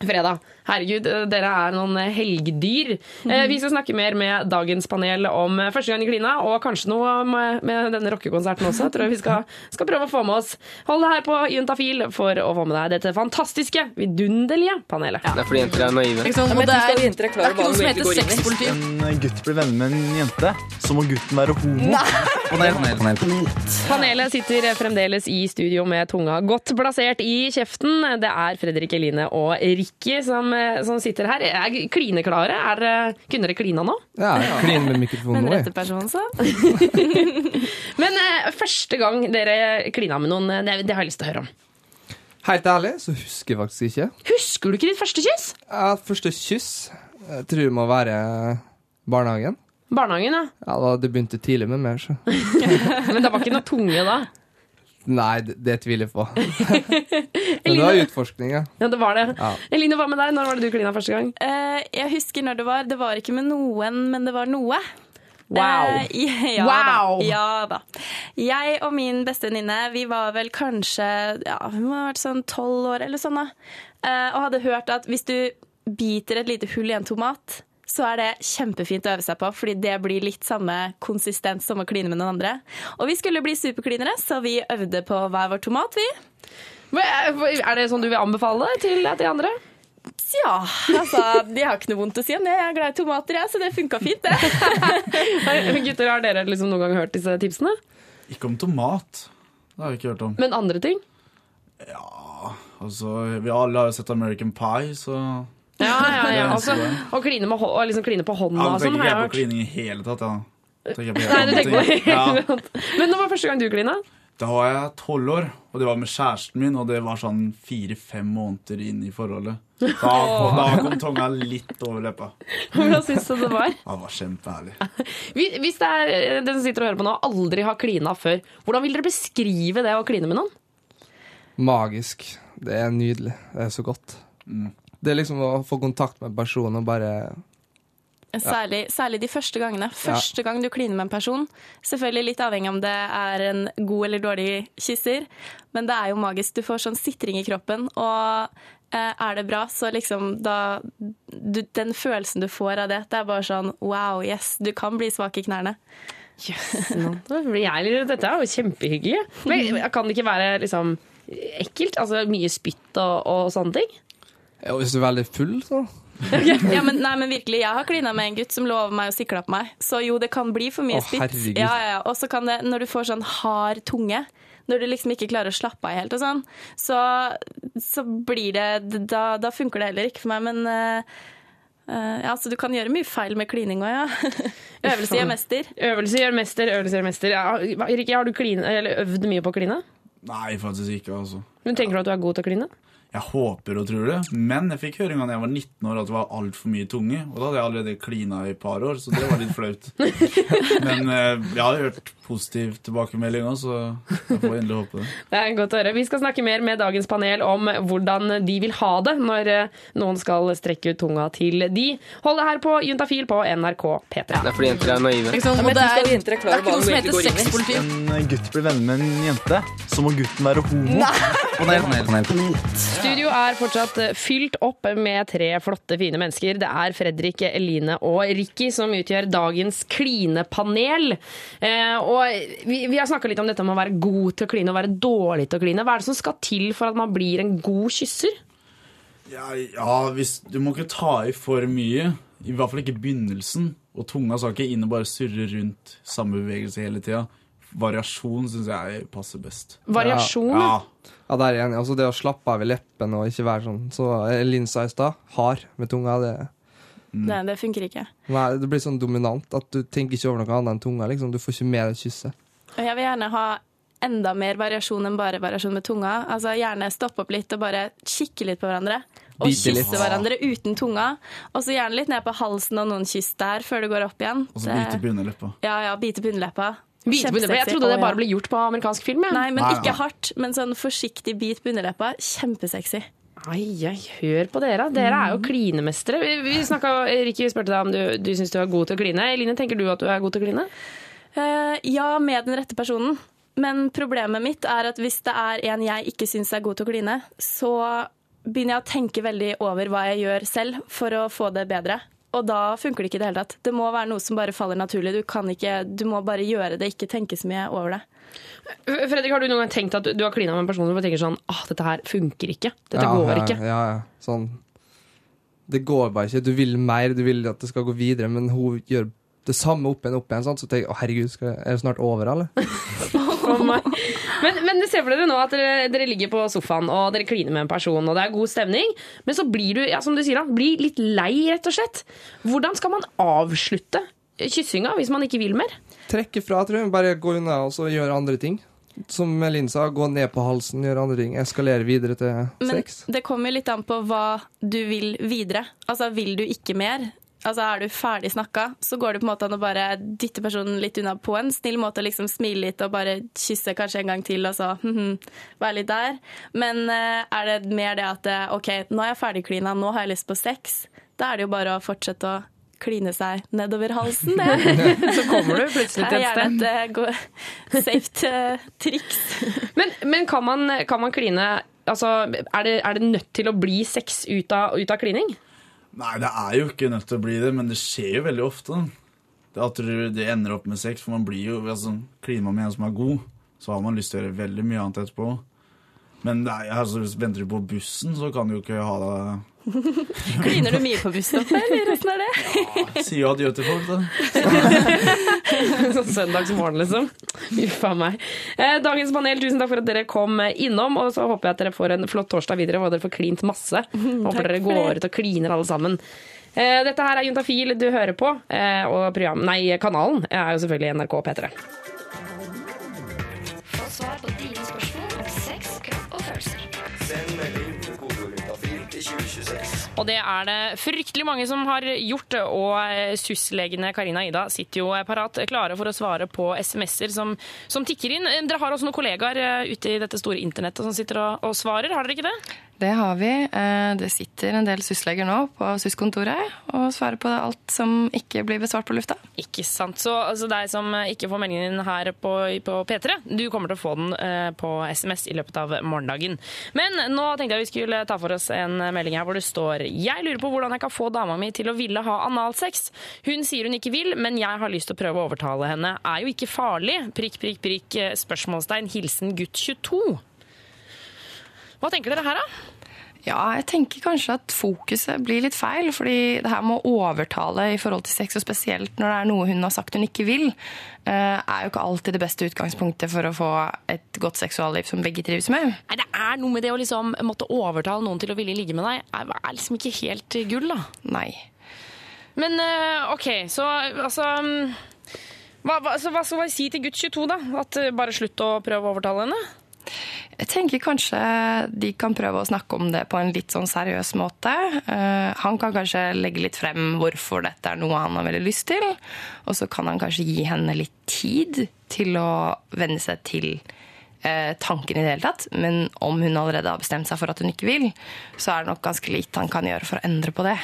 Fredag. Herregud, eh, dere er noen helgedyr. helgdyr. Eh, Vi skal snakke mer med dagens panel om eh, første gang i klina, og kanskje noe med, med denne rockekonserten også. Tror jeg vi skal, skal prøve å få med oss. Hold det her på Juntafil for å få med deg dette fantastiske, vidunderlige panelet. Det er fordi jenter er naive. Ikke sant? Ja, det, er, det er ikke noe som heter sexpoliti. en gutt blir venner med en jente, så må gutten være homo. Panel, panel, panel. Panelet sitter fremdeles i studio med tunga godt plassert i kjeften. Det er Fredrik Eline og Ricky som, eh, som sitter her. Er klineklare? Er, dere- kunne dere klina nå? Ja, jeg kliner med mikrofonen nå, rette person, så. Men eh, første gang dere klina med noen, eh, det, det har jeg lyst til å høre om. Helt ærlig så husker jeg faktisk ikke. Husker du ikke ditt første kyss? Ja, første kyss jeg tror jeg må være barnehagen. Barnehagen, ja. Ja, da, Det begynte tidlig med meg. Så. Men det var ikke noe tunge da? Nei, det, det tviler jeg på. Men det var utforskning, ja. Ja, det var det. Ja. Eline, hva med deg? Når var det du klina første gang? Uh, jeg husker når det var. Det var ikke med noen, men det var noe. Wow. Uh, ja, Wow. Da. ja da. Jeg og min beste venninne vi var vel kanskje ja, Hun må ha vært sånn tolv år eller sånn, da. Uh, og hadde hørt at hvis du biter et lite hull i en tomat, så er det kjempefint å øve seg på, fordi det blir litt samme konsistens som å kline med noen andre. Og vi skulle bli superklinere, så vi øvde på hver vår tomat, vi. Er det sånn du vil anbefale til, de andre? Ja, altså, de har ikke noe vondt å si om det. Jeg er glad i tomater, jeg, så det funka fint, det. Gutter, har dere liksom noen gang hørt disse tipsene? Ikke om tomat. Det har vi ikke hørt om. Men andre ting? Ja, Altså, Vi alle har jo sett American Pie, så Ja, ja, ja. Altså, så- å kline, med, å liksom kline på hånda og sånn. Jeg tenker ikke på klining i hele tatt. Ja. Nei, du tenker på det hele tatt. Men når var første gang du klina? Da var jeg tolv år, og det var med kjæresten min, og det var sånn fire-fem måneder inn i forholdet. Da, kom- da kom tunga litt over leppa. Hvordan syns du det var? Det var kjempeherlig. Hvis det er eh, den som sitter og hører på nå, aldri har klina før, hvordan vil dere beskrive det å kline med noen? Magisk. Det er nydelig. Det er så godt. Det er liksom å få kontakt med personen og bare Særlig, særlig de første gangene. Første gang du kliner med en person. Selvfølgelig litt avhengig om det er en god eller dårlig kysser, men det er jo magisk. Du får sånn sitring i kroppen, og eh, er det bra, så liksom da du, Den følelsen du får av det, det er bare sånn wow, yes, du kan bli svak i knærne. Yes, litt- Dette er jo kjempehyggelig. Men kan det ikke være liksom ekkelt? Altså mye spytt og, og sånne ting? Ja, Hvis du er veldig full, så Ja, men, nei, men virkelig, Jeg har klina med en gutt som lover meg å sikle på meg. Så jo, det kan bli for mye Å, spytt. herregud. Ja, ja, ja. Og så kan det, når du får sånn hard tunge, når du liksom ikke klarer å slappe av helt og sånn, så, så blir det Da, da funker det heller ikke for meg. Men eh, eh, ja, så du kan gjøre mye feil med klining òg, ja. Øvelse gjør mester. Øvelse gjør mester, øvelse gjør mester. Ja, Rikke, har du klin, eller øvd mye på å kline? Nei, faktisk ikke, altså. Men Tenker du at du er god til å kline? Jeg håper og tror det, men jeg fikk høre en gang jeg var 19 år at det var altfor mye tunge. Og da hadde jeg allerede klina i et par år, så det var litt flaut. Men eh, jeg har hørt positiv tilbakemelding òg, så jeg får endelig håpe det. Det er godt å høre. Vi skal snakke mer med dagens panel om hvordan de vil ha det når eh, noen skal strekke ut tunga til de. Hold det her på Juntafil på NRK P3. Det er fordi jenter er naive. Ikke sant? Ja, det er, det er ikke noe som heter Hvis sexpoliti. en gutt blir venner med en jente, så må gutten være homo. Panel, panel, panel. Studio er fortsatt eh, fylt opp med tre flotte, fine mennesker. Det er Fredrik, Eline og Ricky som utgjør dagens klinepanel. Eh, og vi, vi har snakka litt om dette med å være god til å kline og være dårlig til å kline. Hva er det som skal til for at man blir en god kysser? Ja, ja hvis, du må ikke ta i for mye. I hvert fall ikke begynnelsen. Og tunga skal ikke inn og bare surre rundt samme bevegelse hele tida. Variasjon syns jeg passer best. Variasjon, Ja. Ja, der er jeg enig. Altså, det å slappe av i leppen og ikke være sånn Så linsa i stad, hard med tunga, det Nei, det funker ikke. Nei, det blir sånn dominant at du tenker ikke over noe annet enn tunga. liksom. Du får ikke med deg kysset. Jeg vil gjerne ha enda mer variasjon enn bare variasjon med tunga. Altså Gjerne stoppe opp litt og bare kikke litt på hverandre. Og Bite litt. kysse hverandre uten tunga. Og så gjerne litt ned på halsen og noen kyss der før du går opp igjen. Og så bite på underleppa. Ja, ja, bite på underleppa. Bite? Jeg trodde det bare ble gjort på amerikansk film. Ja. Nei, men ikke hardt. Men sånn forsiktig bit på underleppa. Kjempesexy. Ai, ai, hør på dere. Dere er jo klinemestere. Vi, vi snakket, Ricky spurte deg om du, du syns du er god til å kline. Eline, tenker du at du er god til å kline? Uh, ja, med den rette personen. Men problemet mitt er at hvis det er en jeg ikke syns er god til å kline, så begynner jeg å tenke veldig over hva jeg gjør selv for å få det bedre. Og da funker det ikke i det hele tatt. Det må være noe som bare faller naturlig. Du, kan ikke, du må bare gjøre det, ikke tenke så mye over det. Fredrik, har du noen gang tenkt at du, har klina med en person som tenker sånn ah, dette her funker ikke. Dette ja, går ikke. Ja, ja. Sånn Det går bare ikke. Du vil mer, du vil at det skal gå videre, men hun gjør det samme opp igjen og opp igjen. Sånn. Så tenker jeg å herregud, skal, er det snart over, eller? For meg. Men, men se for dere nå at dere, dere ligger på sofaen og dere kliner med en person, og det er god stemning, men så blir du ja, som du sier da, blir litt lei, rett og slett. Hvordan skal man avslutte kyssinga hvis man ikke vil mer? Trekke fra, tror jeg. Bare gå unna og så gjøre andre ting. Som Linn sa, gå ned på halsen, gjøre andre ting. Eskalere videre til Men sex. det kommer litt an på hva du vil videre. Altså, vil du ikke mer? Altså, Er du ferdig snakka, så går det på en måte an å bare dytte personen litt unna på en snill måte. liksom Smile litt og bare kysse kanskje en gang til, og så mhm, være litt der. Men eh, er det mer det at eh, OK, nå er jeg ferdigklina, nå har jeg lyst på sex. Da er det jo bare å fortsette å kline seg nedover halsen, det. Så kommer du plutselig til et sted. Det er gjerne et eh, safe triks. Men, men kan, man, kan man kline altså, er, det, er det nødt til å bli sex ut av, ut av klining? Nei, det er jo ikke nødt til å bli det, men det skjer jo veldig ofte. Det At det ender opp med sex, for man blir jo altså, Kliner med en som er god, så har man lyst til å gjøre veldig mye annet etterpå. Men er, altså, venter du på bussen, så kan du jo ikke ha det Kliner du mye på busstoppet, eller åssen er det? Si jo adjø til folk, da. Sånn Søndagsmorgen, liksom. Uff a meg. Eh, Dagens panel, tusen takk for at dere kom innom. Og så håper jeg at dere får en flott torsdag videre, og dere får klint masse. Håper dere går ut og kliner alle sammen. Eh, Dette her er Juntafil du hører på, eh, og program, nei, kanalen er jo selvfølgelig NRK P3. Få svar på Og det er det fryktelig mange som har gjort, og eh, SUS-legene Karina og Ida sitter jo parat klare for å svare på SMS-er som, som tikker inn. Eh, Dere har også noen kollegaer eh, ute i dette store internettet som sitter og, og svarer, har dere ikke det? Det har vi. Eh, Det sitter en del SUS-leger nå på SUS-kontoret og svarer på alt som ikke blir besvart på lufta. Ikke sant. Så altså, deg som ikke får meldingen din her på, på P3, du kommer til å få den eh, på SMS i løpet av morgendagen. Men nå tenkte jeg vi skulle ta for oss en melding her hvor det står Jeg lurer på hvordan jeg kan få dama mi til å ville ha analsex. Hun sier hun ikke vil, men jeg har lyst til å prøve å overtale henne. Er jo ikke farlig. Prikk, prikk, prikk. eh, Spørsmålstegn. Hilsen gutt 22. Hva tenker dere her, da? Ja, jeg tenker kanskje at fokuset blir litt feil, fordi det her med å overtale i forhold til sex, og spesielt når det er noe hun har sagt hun ikke vil, eh, er jo ikke alltid det beste utgangspunktet for å få et godt seksualliv som begge trives med. Nei, Det er noe med det å liksom måtte overtale noen til å ville ligge med deg, Det er liksom ikke helt gull, da. Nei. Men eh, OK, så altså mm, hva, hva, så hva skal vi si til gutt 22, da? At eh, bare slutt å prøve å overtale henne? Jeg tenker kanskje de kan prøve å snakke om det på en litt sånn seriøs måte. Eh, han kan kanskje legge litt frem hvorfor dette er noe han har veldig lyst til. Og så kan han kanskje gi henne litt tid til å venne seg til eh, tanken i det hele tatt. Men om hun allerede har bestemt seg for at hun ikke vil, så er det nok ganske lite han kan gjøre for å endre på det.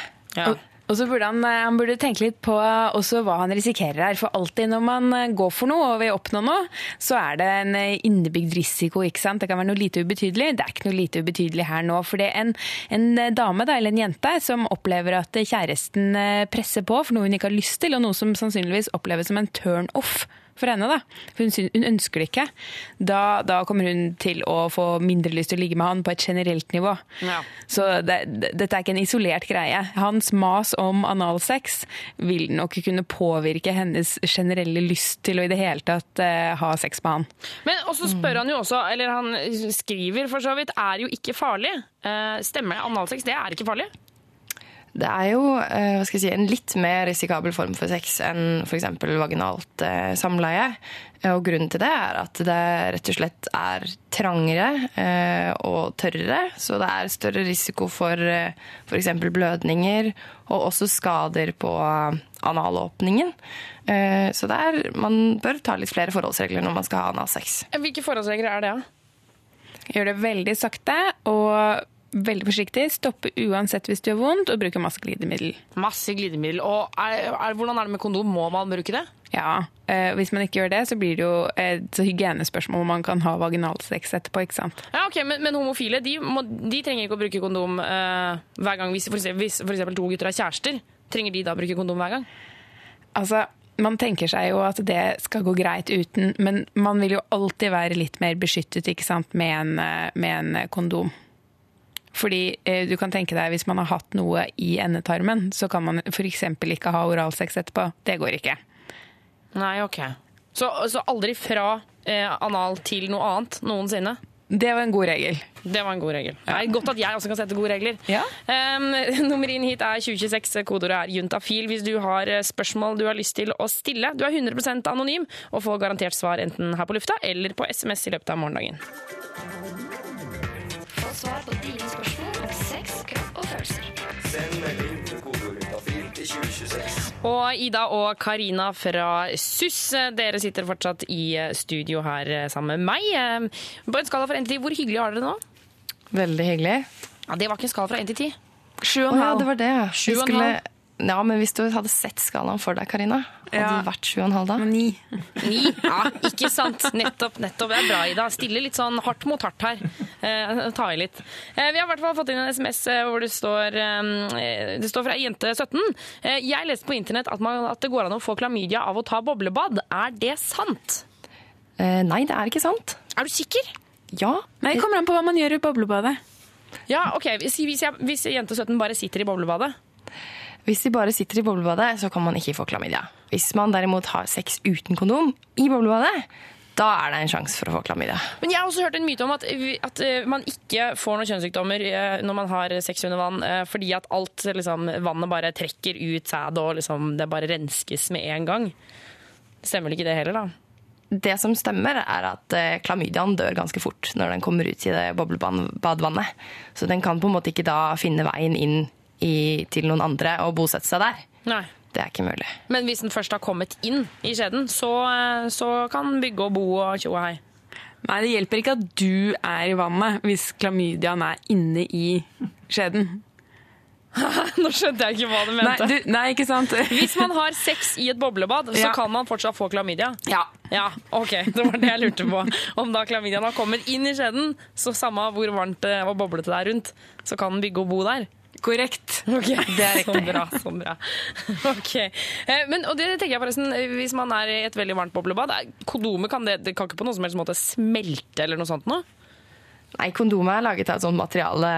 Og, og så burde han, eh, han burde tenke litt på også hva han risikerer her. For alltid når man eh, går for noe og vil oppnå noe, så er det en eh, innebygd risiko. ikke sant? Det kan være noe lite ubetydelig. Det er ikke noe lite ubetydelig her nå. For det er en, en dame da, eller en jente som opplever at kjæresten eh, presser på for noe hun ikke har lyst til, og noe som sannsynligvis oppleves som en turn off for henne. da. For hun, hun ønsker det ikke. Da, da kommer hun til å få mindre lyst til å ligge med han på et generelt nivå. Ja. Så det, det, dette er ikke en isolert greie. Hans mas om analsex vil nok kunne påvirke hennes generelle lyst til å i det hele tatt uh, ha sex med han. Men også spør han jo også, eller han skriver for så vidt, er jo ikke farlig. Uh, stemmer det? Analsex, det er ikke farlig? Det er jo eh, hva skal jeg si, en litt mer risikabel form for sex enn f.eks. vaginalt eh, samleie. Eh, Og grunnen til det er at det rett og slett er trangere eh, og tørrere. Så det er større risiko for f.eks. blødninger og også skader på analåpningen. Eh, Så det er, man bør ta litt flere forholdsregler når man skal ha analsex. Hvilke forholdsregler er det? da? Gjør det veldig sakte og veldig forsiktig. Stoppe uansett hvis du gjør vondt, og bruke masse glidemiddel. Masse glidemiddel. Og er, er, hvordan er det med kondom? Må man bruke det? Ja, eh, Hvis man ikke gjør det, så blir det jo et hygienespørsmål om man kan ha vaginalsex etterpå. ikke sant? Ja, ok, Men, men homofile de, må, de trenger ikke å bruke kondom eh, hver gang hvis eksempel to gutter er kjærester. Trenger de da å bruke kondom hver gang? Altså, Man tenker seg jo at det skal gå greit uten, men man vil jo alltid være litt mer beskyttet ikke sant, med en, eh, med en kondom. Fordi eh, du kan tenke deg Hvis man har hatt noe i endetarmen, så kan man f.eks. ikke ha oralsex etterpå. Det går ikke. Nei, ok. Så, så aldri fra eh, anal til noe annet noensinne? Det var en god regel. Det var en god regel. Ja. Nei, godt at jeg også kan sette gode regler. Um, nummer inn hit er 2026. Kodeordet er juntafil hvis du har eh, spørsmål du har lyst til å stille. Du er 100% anonym og får garantert svar enten her på lufta eller på SMS i løpet av morgendagen. Få svar på dine spørsmål Og Ida og Karina fra SUS, dere sitter fortsatt i studio her sammen med meg. Eh, På en skala fra 1 til 10, hvor hyggelig har dere det nå? Veldig hyggelig. Ja, Det var ikke en skala fra 1 til 10. Sju og en halv. Ja, det var det. Sju og en halv. Ja, men hvis du hadde sett skalaen for deg, Karina, hadde det vært sju og en halv da? Ni. Ni? Ja, ikke sant. Nettopp. nettopp. Det er bra, Ida. Stille litt sånn hardt mot hardt her. Eh, ta i litt. Eh, vi har i hvert fall fått inn en SMS eh, hvor det står, eh, det står fra jente 17. Eh, jeg leste på internett at, man, at det går an å få klamydia av å ta boblebad. Er det sant? Eh, nei, det er ikke sant. Er du sikker? Ja. Nei, Det kommer an på hva man gjør i boblebadet. Ja, ok. Hvis, hvis, jeg, hvis jente 17 bare sitter i boblebadet Hvis de bare sitter i boblebadet, så kan man ikke få klamydia. Hvis man derimot har sex uten kondom i boblebadet, da er det en sjanse for å få klamydia. Men jeg har også hørt en myte om at, at eh, man ikke får noen kjønnssykdommer eh, når man har sex under vann, eh, fordi at alt liksom, vannet bare trekker ut sæd, og liksom, det bare renskes med en gang. Stemmer vel ikke det heller, da? Det som stemmer, er at eh, klamydiaen dør ganske fort når den kommer ut i det boblebadvannet. Så den kan på en måte ikke da finne veien inn i, til noen andre og bosette seg der. Nei. Det er ikke mulig. Men hvis den først har kommet inn i skjeden, så, eh, så kan den bygge og bo og tjo og hei. Nei, det hjelper ikke at du er i vannet hvis klamydiaen er inne i skjeden. Nå skjønte jeg ikke hva du mente. Nei, du, nei ikke sant? Hvis man har sex i et boblebad, så Ja. kan man fortsatt få klamydia? Ja. Ja, ok. Det var det jeg lurte på. Om da klamydiaen har kommet inn i skjeden, så samme hvor varmt det og boblete det er rundt, så kan den bygge og bo der? Korrekt. Okay. Det er riktig. Så bra, så bra. Ok. Eh, Men, og det tenker jeg forresten, eh, hvis man er i et veldig varmt boblebad, kondomet kan det, det kan ikke på noen som helst måte smelte eller noe sånt noe? Nei, kondomet er laget av et sånt materiale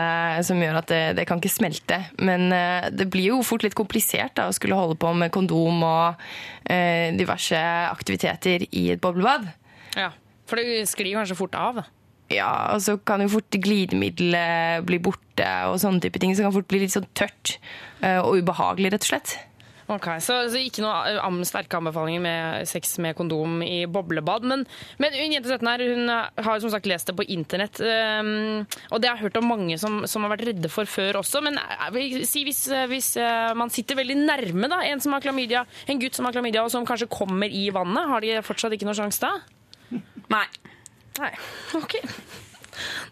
som gjør at det, det kan ikke smelte. Men eh, det blir jo fort litt komplisert da, å skulle holde på med kondom og eh, diverse aktiviteter i et boblebad. Ja, for det sklir kanskje fort av. Ja, og så kan jo fort glidemiddelet bli borte og sånne type ting. Så det kan fort bli litt sånn tørt eh, og ubehagelig, rett og slett. Ok, Så, så ikke noe eh, sterke anbefalinger med sex med kondom i boblebad. Men, men hun jente 17 her, hun eh, har som sagt lest det på internett. Um, og det har jeg hørt om mange som, som har vært redde for før også. Men si hvis, hvis man sitter veldig nærme da, en som har klamydia, en gutt som har klamydia, og som kanskje kommer i vannet, har de fortsatt ikke noe sjanse da? Nei. Nei, ok.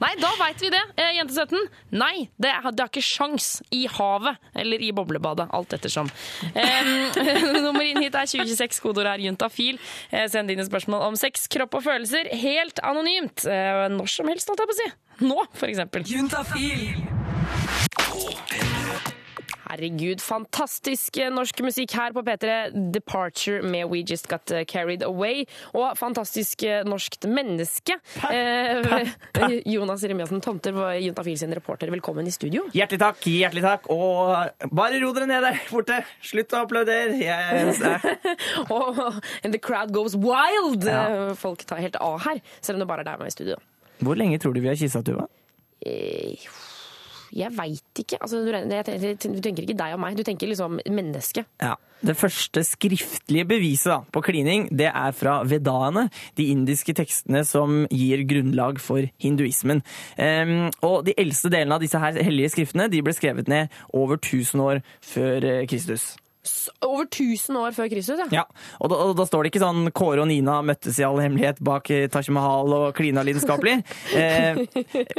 Nei, da veit vi det. Eh, jente 17. Nei, det, har ikke sjans i havet eller i boblebadet. Alt ettersom. Um, nummer inn hit er 2026. Kodeord er juntafil. Eh, send dine spørsmål om sex, kropp og følelser helt anonymt. Eh, når som helst, holdt jeg på å si. Nå, for eksempel. Herregud, fantastisk eh, norsk musikk her på P3. 'Departure' med 'We Just Got eh, Carried Away'. Og fantastisk eh, norskt menneske. Eh, Jonas Remiassen Tomter, Juntafil sin reporter. Velkommen i studio. Hjertelig takk, hjertelig takk. Og bare ro dere ned der borte. Slutt å applaudere. Jeg, Og and the crowd goes wild! Ja. Folk tar helt av her, selv om det bare er deg og meg i studio. hvor lenge tror du vi har kyssa, Tuva? Eh, Jeg veit ikke. Altså, du, du tenker ikke deg og meg, du tenker liksom menneske. Ja. Det første skriftlige beviset da, på klining det er fra vedaene, de indiske tekstene som gir grunnlag for hinduismen. Um, og De eldste delene av disse her hellige skriftene de ble skrevet ned over 1000 år før eh, Kristus. Over 1000 år før Kristus, ja. Ja, og da, og da står det ikke sånn Kåre og Nina møttes i all hemmelighet bak eh, Taj Mahal og klina lidenskapelig. Eh,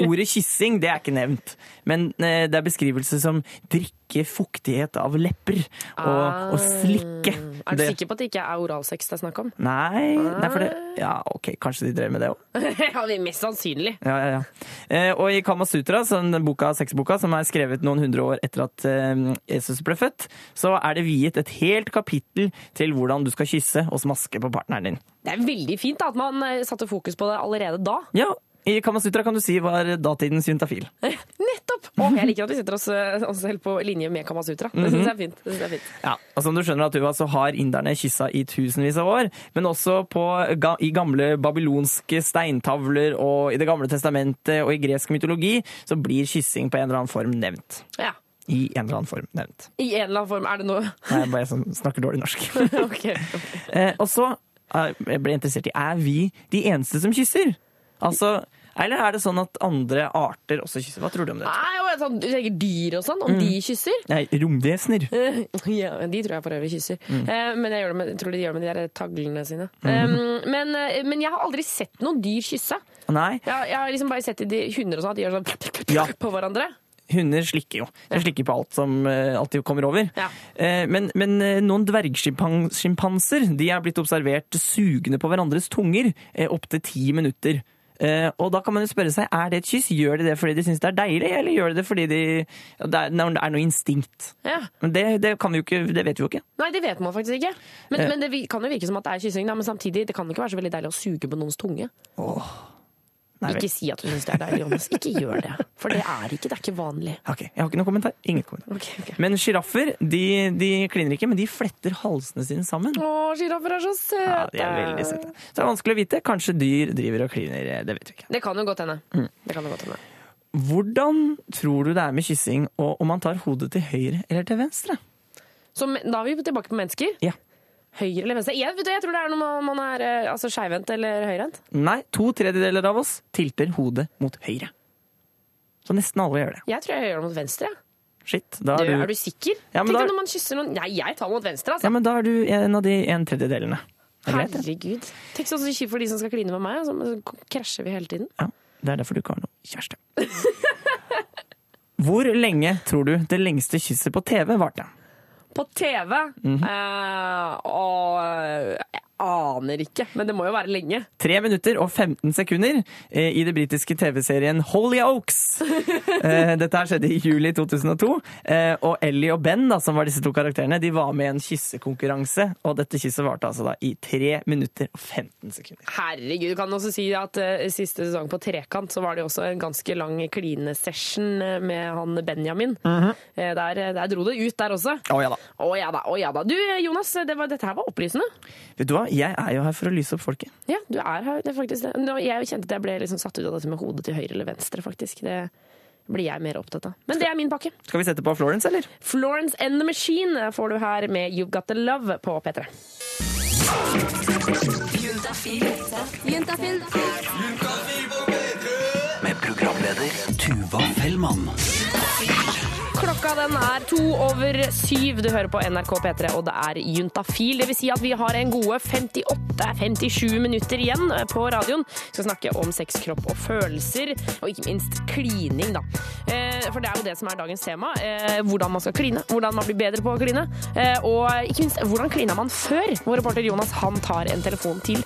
ordet kyssing det er ikke nevnt, men eh, det er beskrivelse som drikke fuktighet av lepper og, og slikke. Er du Det- sikker på at det ikke er oralsex det er snakk om? Nei, det er for det Ja, ok, kanskje de drev med det òg. ja, det er mest sannsynlig. Ja, ja, ja. Eh, og i Kama Sutra, sånn boka, sexboka, som er skrevet noen hundre år etter at eh, Jesus ble født, så er det viet et helt kapittel til hvordan du skal kysse og smaske på partneren din. Det er veldig fint da, at man eh, satte fokus på det allerede da. Ja, i Kama Sutra kan du si var datidens juntafil. Nettopp! Og jeg liker at vi setter oss, oss selv på linje med Kamasutra. Det syns jeg er fint. Det synes jeg er fint. Ja, og som du skjønner, at Tuva, så har inderne kyssa i tusenvis av år, men også på, i gamle babylonske steintavler og i Det gamle testamentet og i gresk mytologi, så blir kyssing på en eller annen form nevnt. Ja. I en eller annen form nevnt. I en eller annen form. Er det noe Nei, jeg bare sånn, snakker dårlig norsk. Ok. Eh, og så eh, jeg ble jeg interessert i er vi de eneste som kysser. Altså, eller er det sånn at andre arter også kysser? Hva tror du om det? Nei, og sånn, du tenker dyr og sånn, om Mm. de kysser? Nei, romvesener. Ja, de tror jeg for øvrig kysser. Mm. Eh, Men jeg, med, jeg tror de gjør det med de der taglene sine. Mm. Eh, Men, eh, men jeg har aldri sett noen dyr kysse. Nei, Jeg, jeg har liksom bare sett de hunder og sånn, at de gjør sånn Ja. på hverandre. Hunder slikker jo. De slikker på alt som alt de kommer over. Ja. Eh, men, men eh, noen dvergsjimpanser de er blitt observert sugende på hverandres tunger eh, opptil ti minutter. Eh, og da kan man jo spørre seg, er det et kyss? Gjør de det fordi de syns det er deilig, eller gjør de det fordi de, det, er, det er noe instinkt? Ja. Men det, det, kan vi jo ikke, det vet vi jo ikke. Nei, det vet man faktisk ikke. Men, Eh. men det kan jo virke som at det er kyssing, da, men samtidig, det kan ikke være så veldig deilig å suge på noens tunge. Nei. Ikke si at du syns det er deilig, Jonas. Ikke gjør det. For det er ikke, det er ikke vanlig. Ok, Jeg har ikke noen kommentar. Ingen kommentar. Okay, okay. Men sjiraffer de, de kliner ikke, men de fletter halsene sine sammen. Å, sjiraffer er så søte! Ja, de er veldig søte. Så det er vanskelig å vite. Kanskje dyr driver og kliner, det vet vi ikke. Det kan jo godt hende. Mm. Det kan jo godt hende. Hvordan tror du det er med kyssing og om man tar hodet til høyre eller til venstre? Så da er vi tilbake på mennesker. Ja. Høyre eller venstre? Jeg, jeg tror det er når man er eh, altså, skeivhendt eller høyrehendt. Nei, to tredjedeler av oss tilter hodet mot høyre. Så nesten alle gjør det. Jeg tror jeg gjør det mot venstre. Shit, da Du, er er du sikker? Ja, Tenk da- når man kysser noen Nei, jeg tar mot venstre, altså. Ja, men da er du en av de en tredjedelene. Er. Herregud. Tenk så kjipt for de som skal kline med meg, og så så krasjer vi hele tiden. Ja, det er derfor du ikke har noe kjæreste. Hvor lenge tror du det lengste kysset på TV varte? På TV Mhm. eh, Og jeg aner ikke, men det må jo være lenge. 3 minutter og 15 sekunder eh, i det britiske TV-serien Hollyoaks. Eh, dette her skjedde i juli 2002. Eh, og Ellie og Ben, da, som var disse to karakterene, de var med i en kyssekonkurranse. Og dette kysset varte altså da i 3 minutter og 15 sekunder. Herregud, du kan også si at siste sesong på Trekant så var det også en ganske lang klinesession med han Benjamin. Eh, der, der dro det ut der også. Å ja da. Å ja da, å ja da. Du Jonas, det var, dette her var opplysende. Vet du hva, jeg er jo her for å lyse opp folket. Ja, du er her. Det er faktisk det. Jeg kjente at jeg ble liksom satt ut av dette med hodet til høyre eller venstre, faktisk. Det blir jeg mer opptatt av. Men det er min pakke. Skal vi sette på Florence, eller? Florence and the Machine får du her med You've Got The Love på P3. Med programleder Tuva Fellmann. Klokka den er to over syv. Du hører på NRK P3, og det er juntafil. Det vil si at vi har en gode 58-57 minutter igjen på radioen. Vi skal snakke om sex, kropp og følelser, og ikke minst klining, da. Eh, For det er jo det som er dagens tema. eh, Hvordan man skal kline. Hvordan man blir bedre på å kline. Eh, Og ikke minst, hvordan klina man før? Vår reporter Jonas han tar en telefon til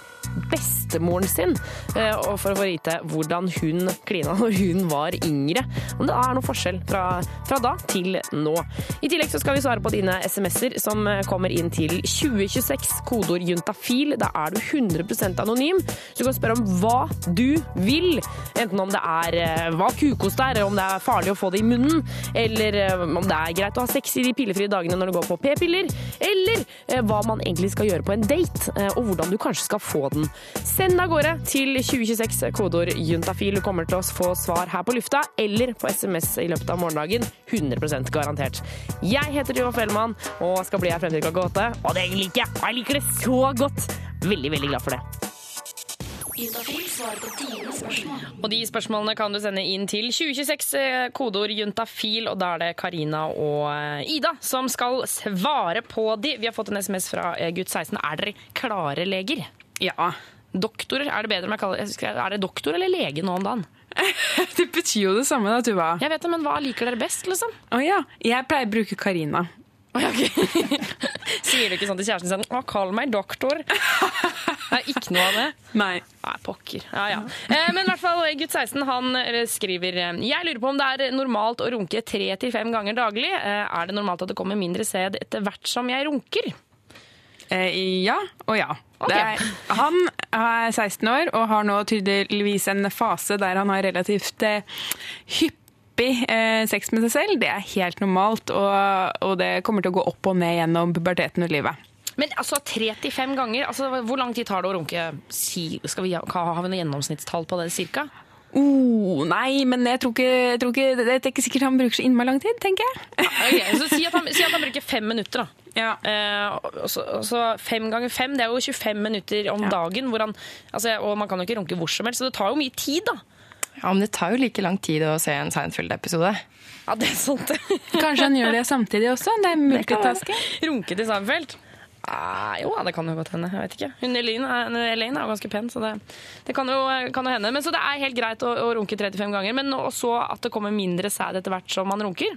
bestemoren sin eh, og for å få vite hvordan hun klina når hun var yngre. Om det er noen forskjell fra, fra da til nå. I tillegg så skal vi svare på dine SMS-er som eh, kommer inn til 2026, kodeord juntafil. Da er du 100% anonym, så du kan spørre om hva du vil. Enten om det er eh, hva kukost er, om det er farlig å få det i munnen, eller om det er greit å ha sex i de pillefrie dagene når du går på p-piller, eller hva man egentlig skal gjøre på en date, og hvordan du kanskje skal få den Send av gårde til 2026 kodeord juntafil. Du kommer til å få svar her på lufta eller på SMS i løpet av morgendagen. 100 garantert. Jeg heter Tuva Fellmann og skal bli her frem til klokka åtte. Og det liker jeg! Og jeg liker det så godt! Veldig, veldig glad for det. Og de spørsmålene kan du sende inn til 2026, eh, kodeord juntafil, og da er det Karina og eh, Ida som skal svare på de. Vi har fått en SMS fra eh, gutt 16. Er dere klare leger? Ja. Doktorer? Er det bedre om jeg kaller Er det doktor eller lege nå om dagen? Det betyr jo det samme, da, Tuva. Jeg vet det, men hva liker dere best, liksom? Å ja. Jeg pleier å bruke Karina. Sier du ikke sånn til kjæresten sin Å, kall meg doktor. Nei, ikke noe av det? Nei. Nei, pokker. Ja, ja. Eh, men i hvert fall, gutt 16 han eh, skriver eh, Jeg lurer på om det er normalt å runke tre til fem ganger daglig. Eh, er det normalt at det kommer mindre sæd etter hvert som jeg runker? Eh, ja og ja. Det er, han er 16 år og har nå tydeligvis en fase der han har relativt eh, hyppig eh, sex med seg selv. Det er helt normalt, og, og det kommer til å gå opp og ned gjennom puberteten og livet. Men altså tre til fem ganger, altså, hvor lang tid tar det å runke? Si, skal vi ha, har vi noe gjennomsnittstall på det, cirka? Oh, nei, men jeg tror, ikke, jeg tror ikke Det er ikke sikkert han bruker så innmari lang tid, tenker jeg. Ok, så si at, han, si at han bruker fem minutter, da. Eh, og så, og så fem ganger fem, det er jo 25 minutter om dagen. Hvor han, altså, og man kan jo ikke runke hvor som helst, så det tar jo mye tid, da. Ja, men det tar jo like lang tid å se en Seinfeld-episode. Ja, det er sant. Kanskje han gjør det samtidig også? Det er multitasking. Runke til Seinfeld? Ah, jo, det kan jo godt hende. Jeg vet ikke. Hun Elaine er, Elaine er jo ganske pen, så det, det kan, jo, kan jo hende. Men Så det er helt greit å, å runke 35 ganger, men også at det kommer mindre sæd etter hvert som man runker?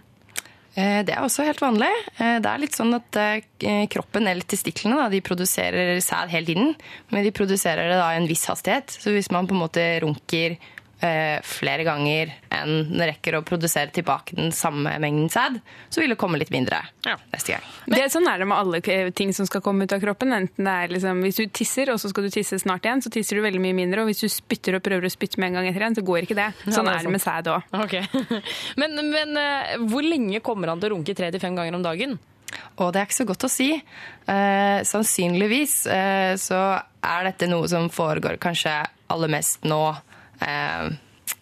Eh, Det er også helt vanlig. Eh, Det er litt sånn at eh, kroppen eller testiklene da, de produserer sæd hele tiden, men de produserer det da i en viss hastighet. Så hvis man på en måte runker eh, flere ganger enn den rekker å produsere tilbake den samme mengden sæd, så vil det komme litt mindre neste gang. det er sånn er det med alle ting som skal komme ut av kroppen. Enten det er liksom, Hvis du tisser, og så skal du tisse snart igjen, så tisser du veldig mye mindre. Og hvis du spytter og prøver å spytte med en gang etter igjen, så går ikke det. Ja, Sånn det er er det med sæd òg. Okay. Men, men uh, hvor lenge kommer han til å runke tre til fem ganger om dagen? Og det er ikke så godt å si. Eh, sannsynligvis eh, så er dette noe som foregår kanskje aller mest nå eh,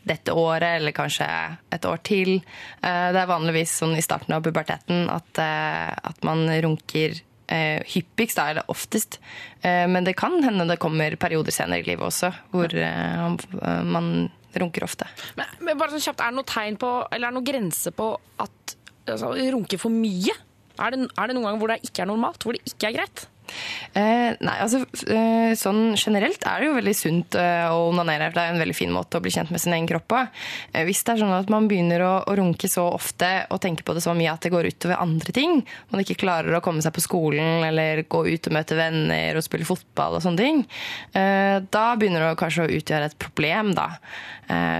dette året, eller kanskje et år til. Eh, det er vanligvis sånn i starten av puberteten at, eh, at man runker eh, hyppigst, da, eller oftest. Eh, men det kan hende det kommer perioder senere i livet også, hvor eh, man runker ofte. Men, men bare sånn kjapt, Er det noe tegn på, eller er det noen grense på at altså, runke for mye? Er det, er det noen ganger hvor det ikke er normalt? Hvor det ikke er greit? Eh, nei, altså eh, sånn generelt er det jo veldig sunt eh, å onanere. Det er en veldig fin måte å bli kjent med sin egen kropp på. Hvis det er sånn at man begynner å, å runke så ofte og tenker på det så mye at det går utover andre ting, man ikke klarer å komme seg på skolen eller gå ut og møte venner og spille fotball og sånne ting, da begynner det kanskje å utgjøre et problem, da.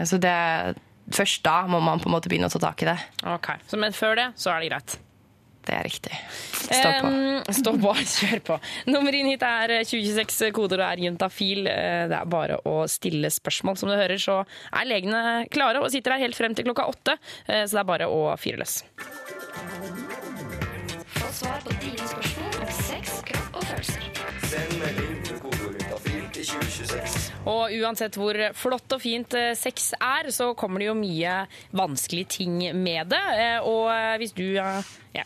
Så det Først da må man på en måte begynne å ta tak i det. Ok, så, Men før det så er det greit? Det er riktig. Stå på. Um, stå på, kjør på. Nummer inn hit er 2026, koder og er juntafil. Eh, Det er bare å stille spørsmål. Som du hører, så er legene klare og sitter her helt frem til klokka åtte. eh, Så det er bare å fyre løs. Få svar på dine spørsmål om sex, kropp og følelser. Send melding Og uansett hvor flott og fint eh, sex er, så kommer det jo mye vanskelige ting med det. Eh, Og eh, hvis du ja,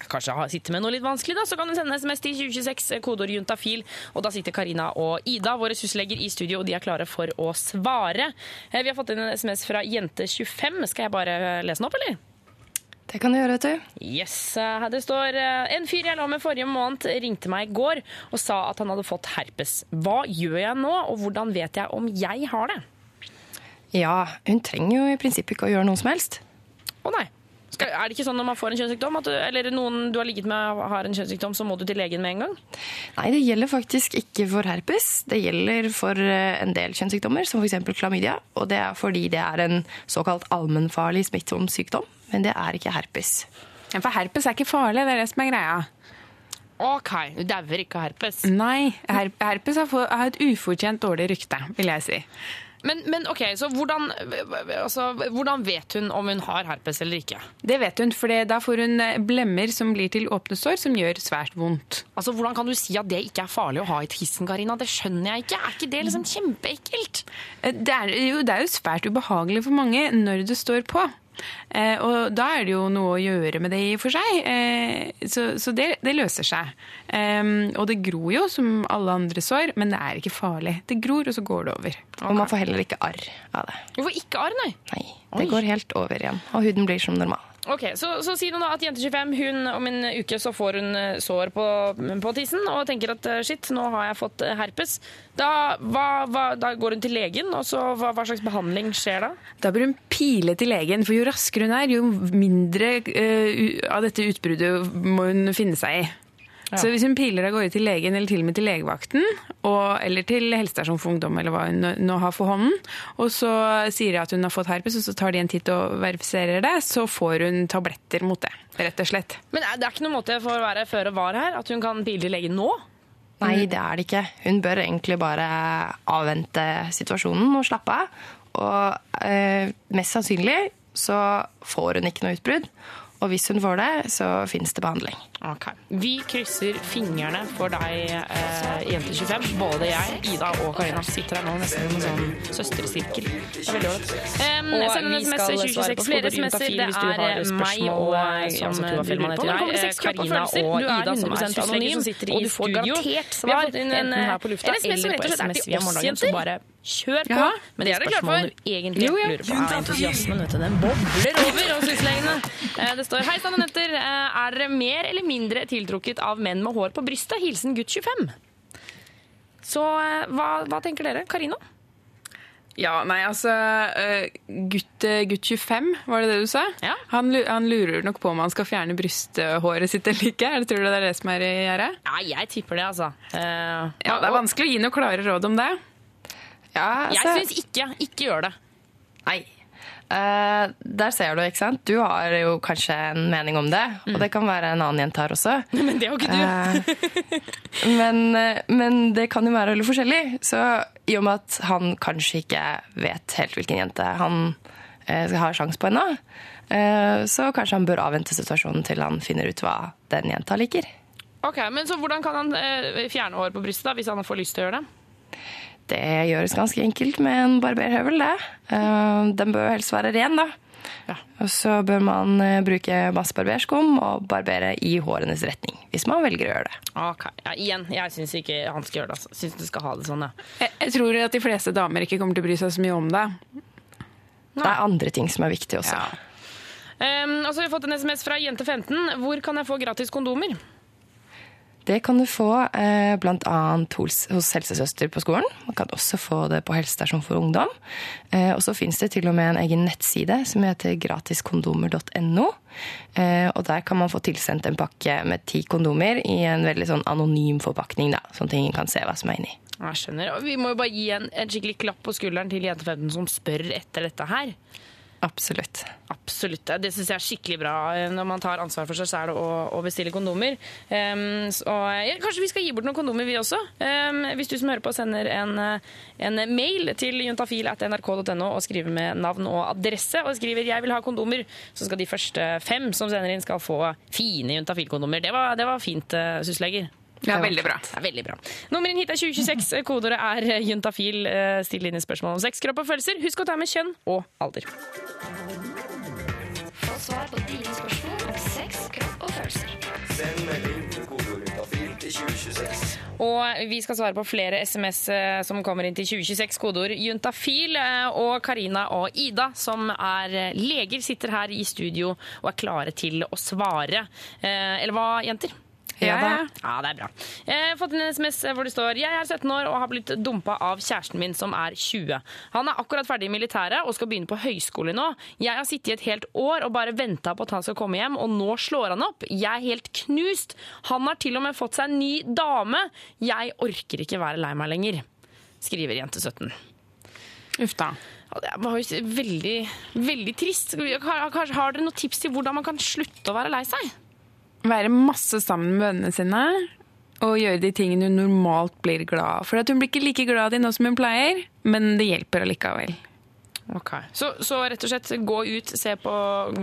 kanskje sitter med noe litt vanskelig, da, så kan du sende SMS til 2026, eh, kodeord juntafil. Og da sitter Karina og Ida, våre sysselleger, i studio, og de er klare for å svare. Vi har fått inn en SMS fra Jente25. Skal jeg bare lese den opp, eller? Det kan du gjøre, vet du. Yes, eh, Det står eh, En fyr jeg lå med forrige måned ringte meg i går og sa at han hadde fått herpes. Hva gjør jeg nå, og hvordan vet jeg om jeg har det? Ja, hun trenger jo i prinsippet ikke å gjøre noe som helst. Å nei. Skal, er det ikke sånn når man får en kjønnssykdom, at du, eller noen du har ligget med har en kjønnssykdom, så må du til legen med en gang? Nei, det gjelder faktisk ikke for herpes. Det gjelder for eh, en del kjønnssykdommer, som f.eks. klamydia. Og det er fordi det er en såkalt allmennfarlig smittsom sykdom. Men det er ikke herpes. Ja, for herpes er ikke farlig, det er det som er greia. OK, du dauer ikke av herpes. Nei, her herpes har, få- har et ufortjent dårlig rykte, vil jeg si. Men, men ok, så hvordan, altså, hvordan vet hun om hun har herpes eller ikke? Det vet hun, for da får hun eh, blemmer som blir til åpne sår, som gjør svært vondt. Altså, Hvordan kan du si at det ikke er farlig å ha i tissen, Karina? Det skjønner jeg ikke. Er ikke det liksom kjempeekkelt? Eh, Det er, jo, det er jo svært ubehagelig for mange når det står på. Eh, og da er det jo noe å gjøre med det i og for seg. Eh, så så det, det løser seg. Eh, og det gror jo som alle andre sår, men det er ikke farlig. Det gror, og så går det over. Og man får heller ikke arr av det. Hvorfor ikke arr, nei? Nei, det går helt over igjen, og huden blir som normal. Ok, Så, så sier hun da at jente 25 hun, om en uke så får hun eh, sår på, på tissen og tenker at eh, shit, nå har jeg fått eh, herpes. Da, hva, hva, da går hun til legen, og så hva, hva slags behandling skjer da? Da bør hun pile til legen, for jo raskere hun er, jo mindre uh, av dette utbruddet må hun finne seg i. Ja. Så hvis hun piler av gårde til legen, eller til og med til legevakten, og, eller til helsestasjon for ungdom, eller hva hun nå- har for hånden, og så sier de at hun har fått herpes, og så tar de en titt og verifiserer det, så får hun tabletter mot det, rett og slett. Men det er ikke noen måte for å være føre var her, at hun kan pile til legen nå? Nei, det er det ikke. Hun bør egentlig bare avvente situasjonen og slappe av. Og eh, mest sannsynlig så får hun ikke noe utbrudd. Og hvis hun får det, så finnes det behandling. Ok. Vi krysser fingrene for deg, eh, jente 25. Både jeg, Ida og Karina sitter her nå nesten som en sånn søstresirkel. Det er veldig ålreit. Um, Og vi skal svare på Flere SMS-er. Det er meg og eh, som du har filma kropp og Karina og Ida, som er 100% anonym, som sitter i og du får studio. garantert svar. en, enten her eh, på lufta som eller på SMS til via morgendagen, kjør på. Ja, Men det er det klart for. du egentlig Jo, ja. lurer på. Ja, entusiasmen, vet du, den bobler over hos huslegene. Eh, Det står Hei sann, Annetter. Eh, Er dere mer eller mindre tiltrukket av menn med hår på brystet? Hilsen gutt 25. Så eh, hva, hva tenker dere? Karina? Ja, nei, altså eh, gutt, gutt 25, var det det du sa? Han, han lurer nok på om han skal fjerne brysthåret sitt eller ikke. Eller Tror du det er det som er i gjerdet? Ja, jeg tipper det, altså. Uh, Ja, det er vanskelig å gi noe klare råd om det. Ja, Jeg altså- syns ikke. Ikke gjør det. Nei. Uh, der ser du, ikke sant? Du har jo kanskje en mening om det, og det kan være en annen jente her også. Men det har ikke du. uh, men, eh, men det kan jo være veldig forskjellig. Så i og med at han kanskje ikke vet helt hvilken jente han uh, har sjanse på ennå, så kanskje han bør avvente situasjonen til han finner ut hva den jenta liker. Ok, men så Hvordan kan han fjerne hår på brystet da, hvis han får lyst til å gjøre det? Det gjøres ganske enkelt med en barberhøvel, det. Eh, Den bør helst være ren, da. Og så bør man eh, bruke masse barberskum og barbere i hårenes retning, hvis man velger å gjøre det. Ok, ja, Igjen, jeg syns ikke han skal gjøre det. Altså. Syns du skal ha det sånn, ja. Jeg, jeg tror at de fleste damer ikke kommer til å bry seg så mye om det. Det er andre ting som er viktig også. Um, og så har vi fått en SMS fra jente15. Hvor kan jeg få gratis kondomer? Det kan du få eh, bl.a. hos, hos helsesøster på skolen. Man kan også få det på helsestasjon for ungdom. Eh, og så fins det til og med en egen nettside som heter gratiskondomer.no. Eh, og der kan man få tilsendt en pakke med ti kondomer i en veldig sånn anonym forpakning, da, sånn at ingen kan se hva som er inni. Jeg skjønner. Og vi må jo bare gi en, en skikkelig klapp på skulderen til jente15 som spør etter dette her. Absolutt. Absolutt. Det syns jeg er skikkelig bra eh, når man tar ansvar for seg selv og, og bestiller kondomer. Um, så, ja, kanskje vi skal gi bort noen kondomer, vi også. Um, hvis du som hører på sender en, eh, en mail til juntafil.nrk.no og skriver med navn og adresse, og skriver 'jeg vil ha kondomer', så skal de første fem som sender inn, skal få fine juntafil-kondomer. Det, det var fint, uh, sysleger. Ja, veldig bra. Det er veldig bra. Nummer inn hit er 2026. Kodeordet er juntafil. Eh, Still inn i spørsmål om sex, kropp og følelser. Husk å ta med kjønn og alder. Få svar på dine spørsmål om sex, kropp og følelser. Send melding til kodeord juntafil til 2026. Og vi skal svare på flere SMS eh, som kommer inn til 2026, kodeord juntafil. eh, Og Karina og Ida, som er leger, sitter her i studio og er klare til å svare. Eh, Eller hva, jenter? Ja ja, Ja, det er bra. Jeg har fått en SMS hvor det står Jeg er 17 år og har blitt dumpa av kjæresten min som er 20. Han er akkurat ferdig i militæret og skal begynne på høyskole nå. Jeg har sittet i et helt år og bare venta på at han skal komme hjem, og nå slår han opp. Jeg er helt knust. Han har til og med fått seg en ny dame. Jeg orker ikke være lei meg lenger, skriver jente 17. Uff da. Det var jo veldig, veldig trist. Har, har dere noen tips til hvordan man kan slutte å være lei seg? Være masse sammen med vennene sine. Og gjøre de tingene hun normalt blir glad av. For hun blir ikke like glad i nå som hun pleier, men det hjelper allikevel. Ok. Så, så rett og slett gå ut, se på,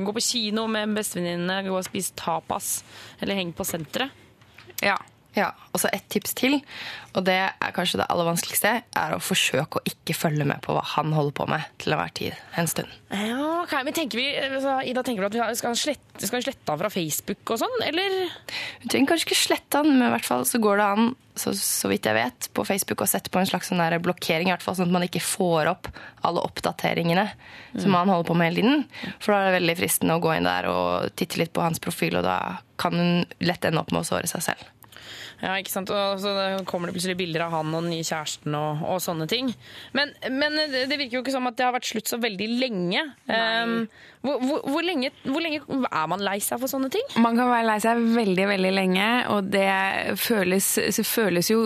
gå på kino med bestevenninnene, gå og spise tapas, eller henge på senteret. Ja. Ja, og så et tips til, og det er kanskje det aller vanskeligste, er å forsøke å ikke følge med på hva han holder på med til enhver tid en stund. Ja, okay, men tenker vi, altså, Ida, tenker du at vi skal slette, skal vi slette han fra Facebook og sånn, eller? Hun trenger kanskje ikke slette han, men i hvert fall så går det an, så, så vidt jeg vet, på Facebook å sette på en slags sånn blokkering, i hvert fall sånn at man ikke får opp alle oppdateringene som Mm. han holder på med hele tiden. For da er det veldig fristende å gå inn der og titte litt på hans profil, og da kan hun lett ende opp med å såre seg selv. Ja, ikke sant? Og så kommer det plutselig bilder av han og den nye kjæresten og, og sånne ting. Men, men det virker jo ikke som at det har vært slutt så veldig lenge. Um, hvor, hvor, hvor, lenge hvor lenge er man lei seg for sånne ting? Man kan være lei seg veldig, veldig lenge, og det føles, så føles jo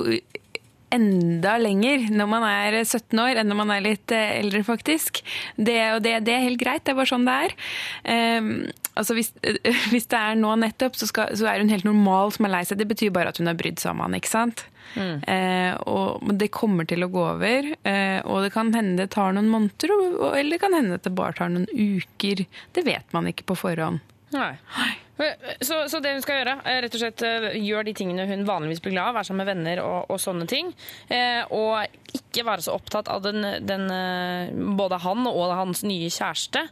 enda lenger når man er 17 år enn når man er litt eh, eldre, faktisk. Det, og det, det er helt greit, det er bare sånn det er. Um, altså hvis, hvis det er nå nettopp, så, skal, så er hun helt normal som er lei seg. Det betyr bare at hun har brydd seg om han, ikke sant? Eh, og det kommer til å gå over, Uh, og det kan hende det tar noen måneder, og, eller det kan hende at det bare tar noen uker. Det vet man ikke på forhånd. Nei. Så, så det hun skal gjøre, rett og slett gjør de tingene hun vanligvis blir glad av, være sammen med venner og, og sånne ting. Eh, og ikke være så opptatt av den, den, eh, både han og hans nye kjæreste.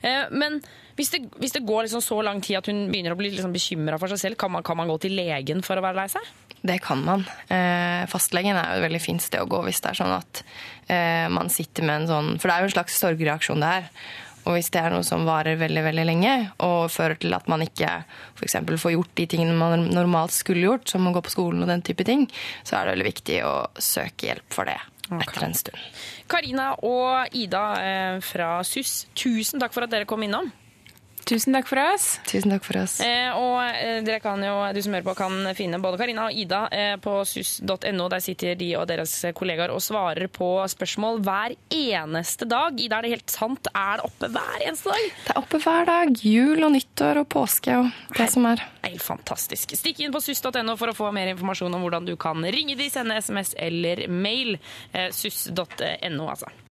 Eh, men hvis det, hvis det går liksom så lang tid at hun begynner å bli liksom bekymra for seg selv, kan man, kan man gå til legen for å være lei seg? Det kan man. Eh, fastlegen er jo et veldig fint sted å gå hvis det er sånn at eh, man sitter med en sånn For det er jo en slags sorgreaksjon det her. Og hvis det er noe som varer veldig veldig lenge, og fører til at man ikke for eksempel får gjort de tingene man normalt skulle gjort, som å gå på skolen og den type ting, så er det veldig viktig å søke hjelp for det etter en stund. Karina og Ida eh, fra SUS, tusen takk for at dere kom innom. Tusen takk for oss. Tusen takk for oss. Eh, og eh, dere kan jo, du som hører på, kan finne både Karina og Ida eh, på sus.no. Der sitter de og deres kollegaer og svarer på spørsmål hver eneste dag. Ida, er det helt sant? Er det oppe hver eneste dag? Det er oppe hver dag. Jul og nyttår og påske og det som er. Helt fantastisk. Stikk inn på sus.no for å få mer informasjon om hvordan du kan ringe de, sende SMS eller mail. Eh, sus.no, altså.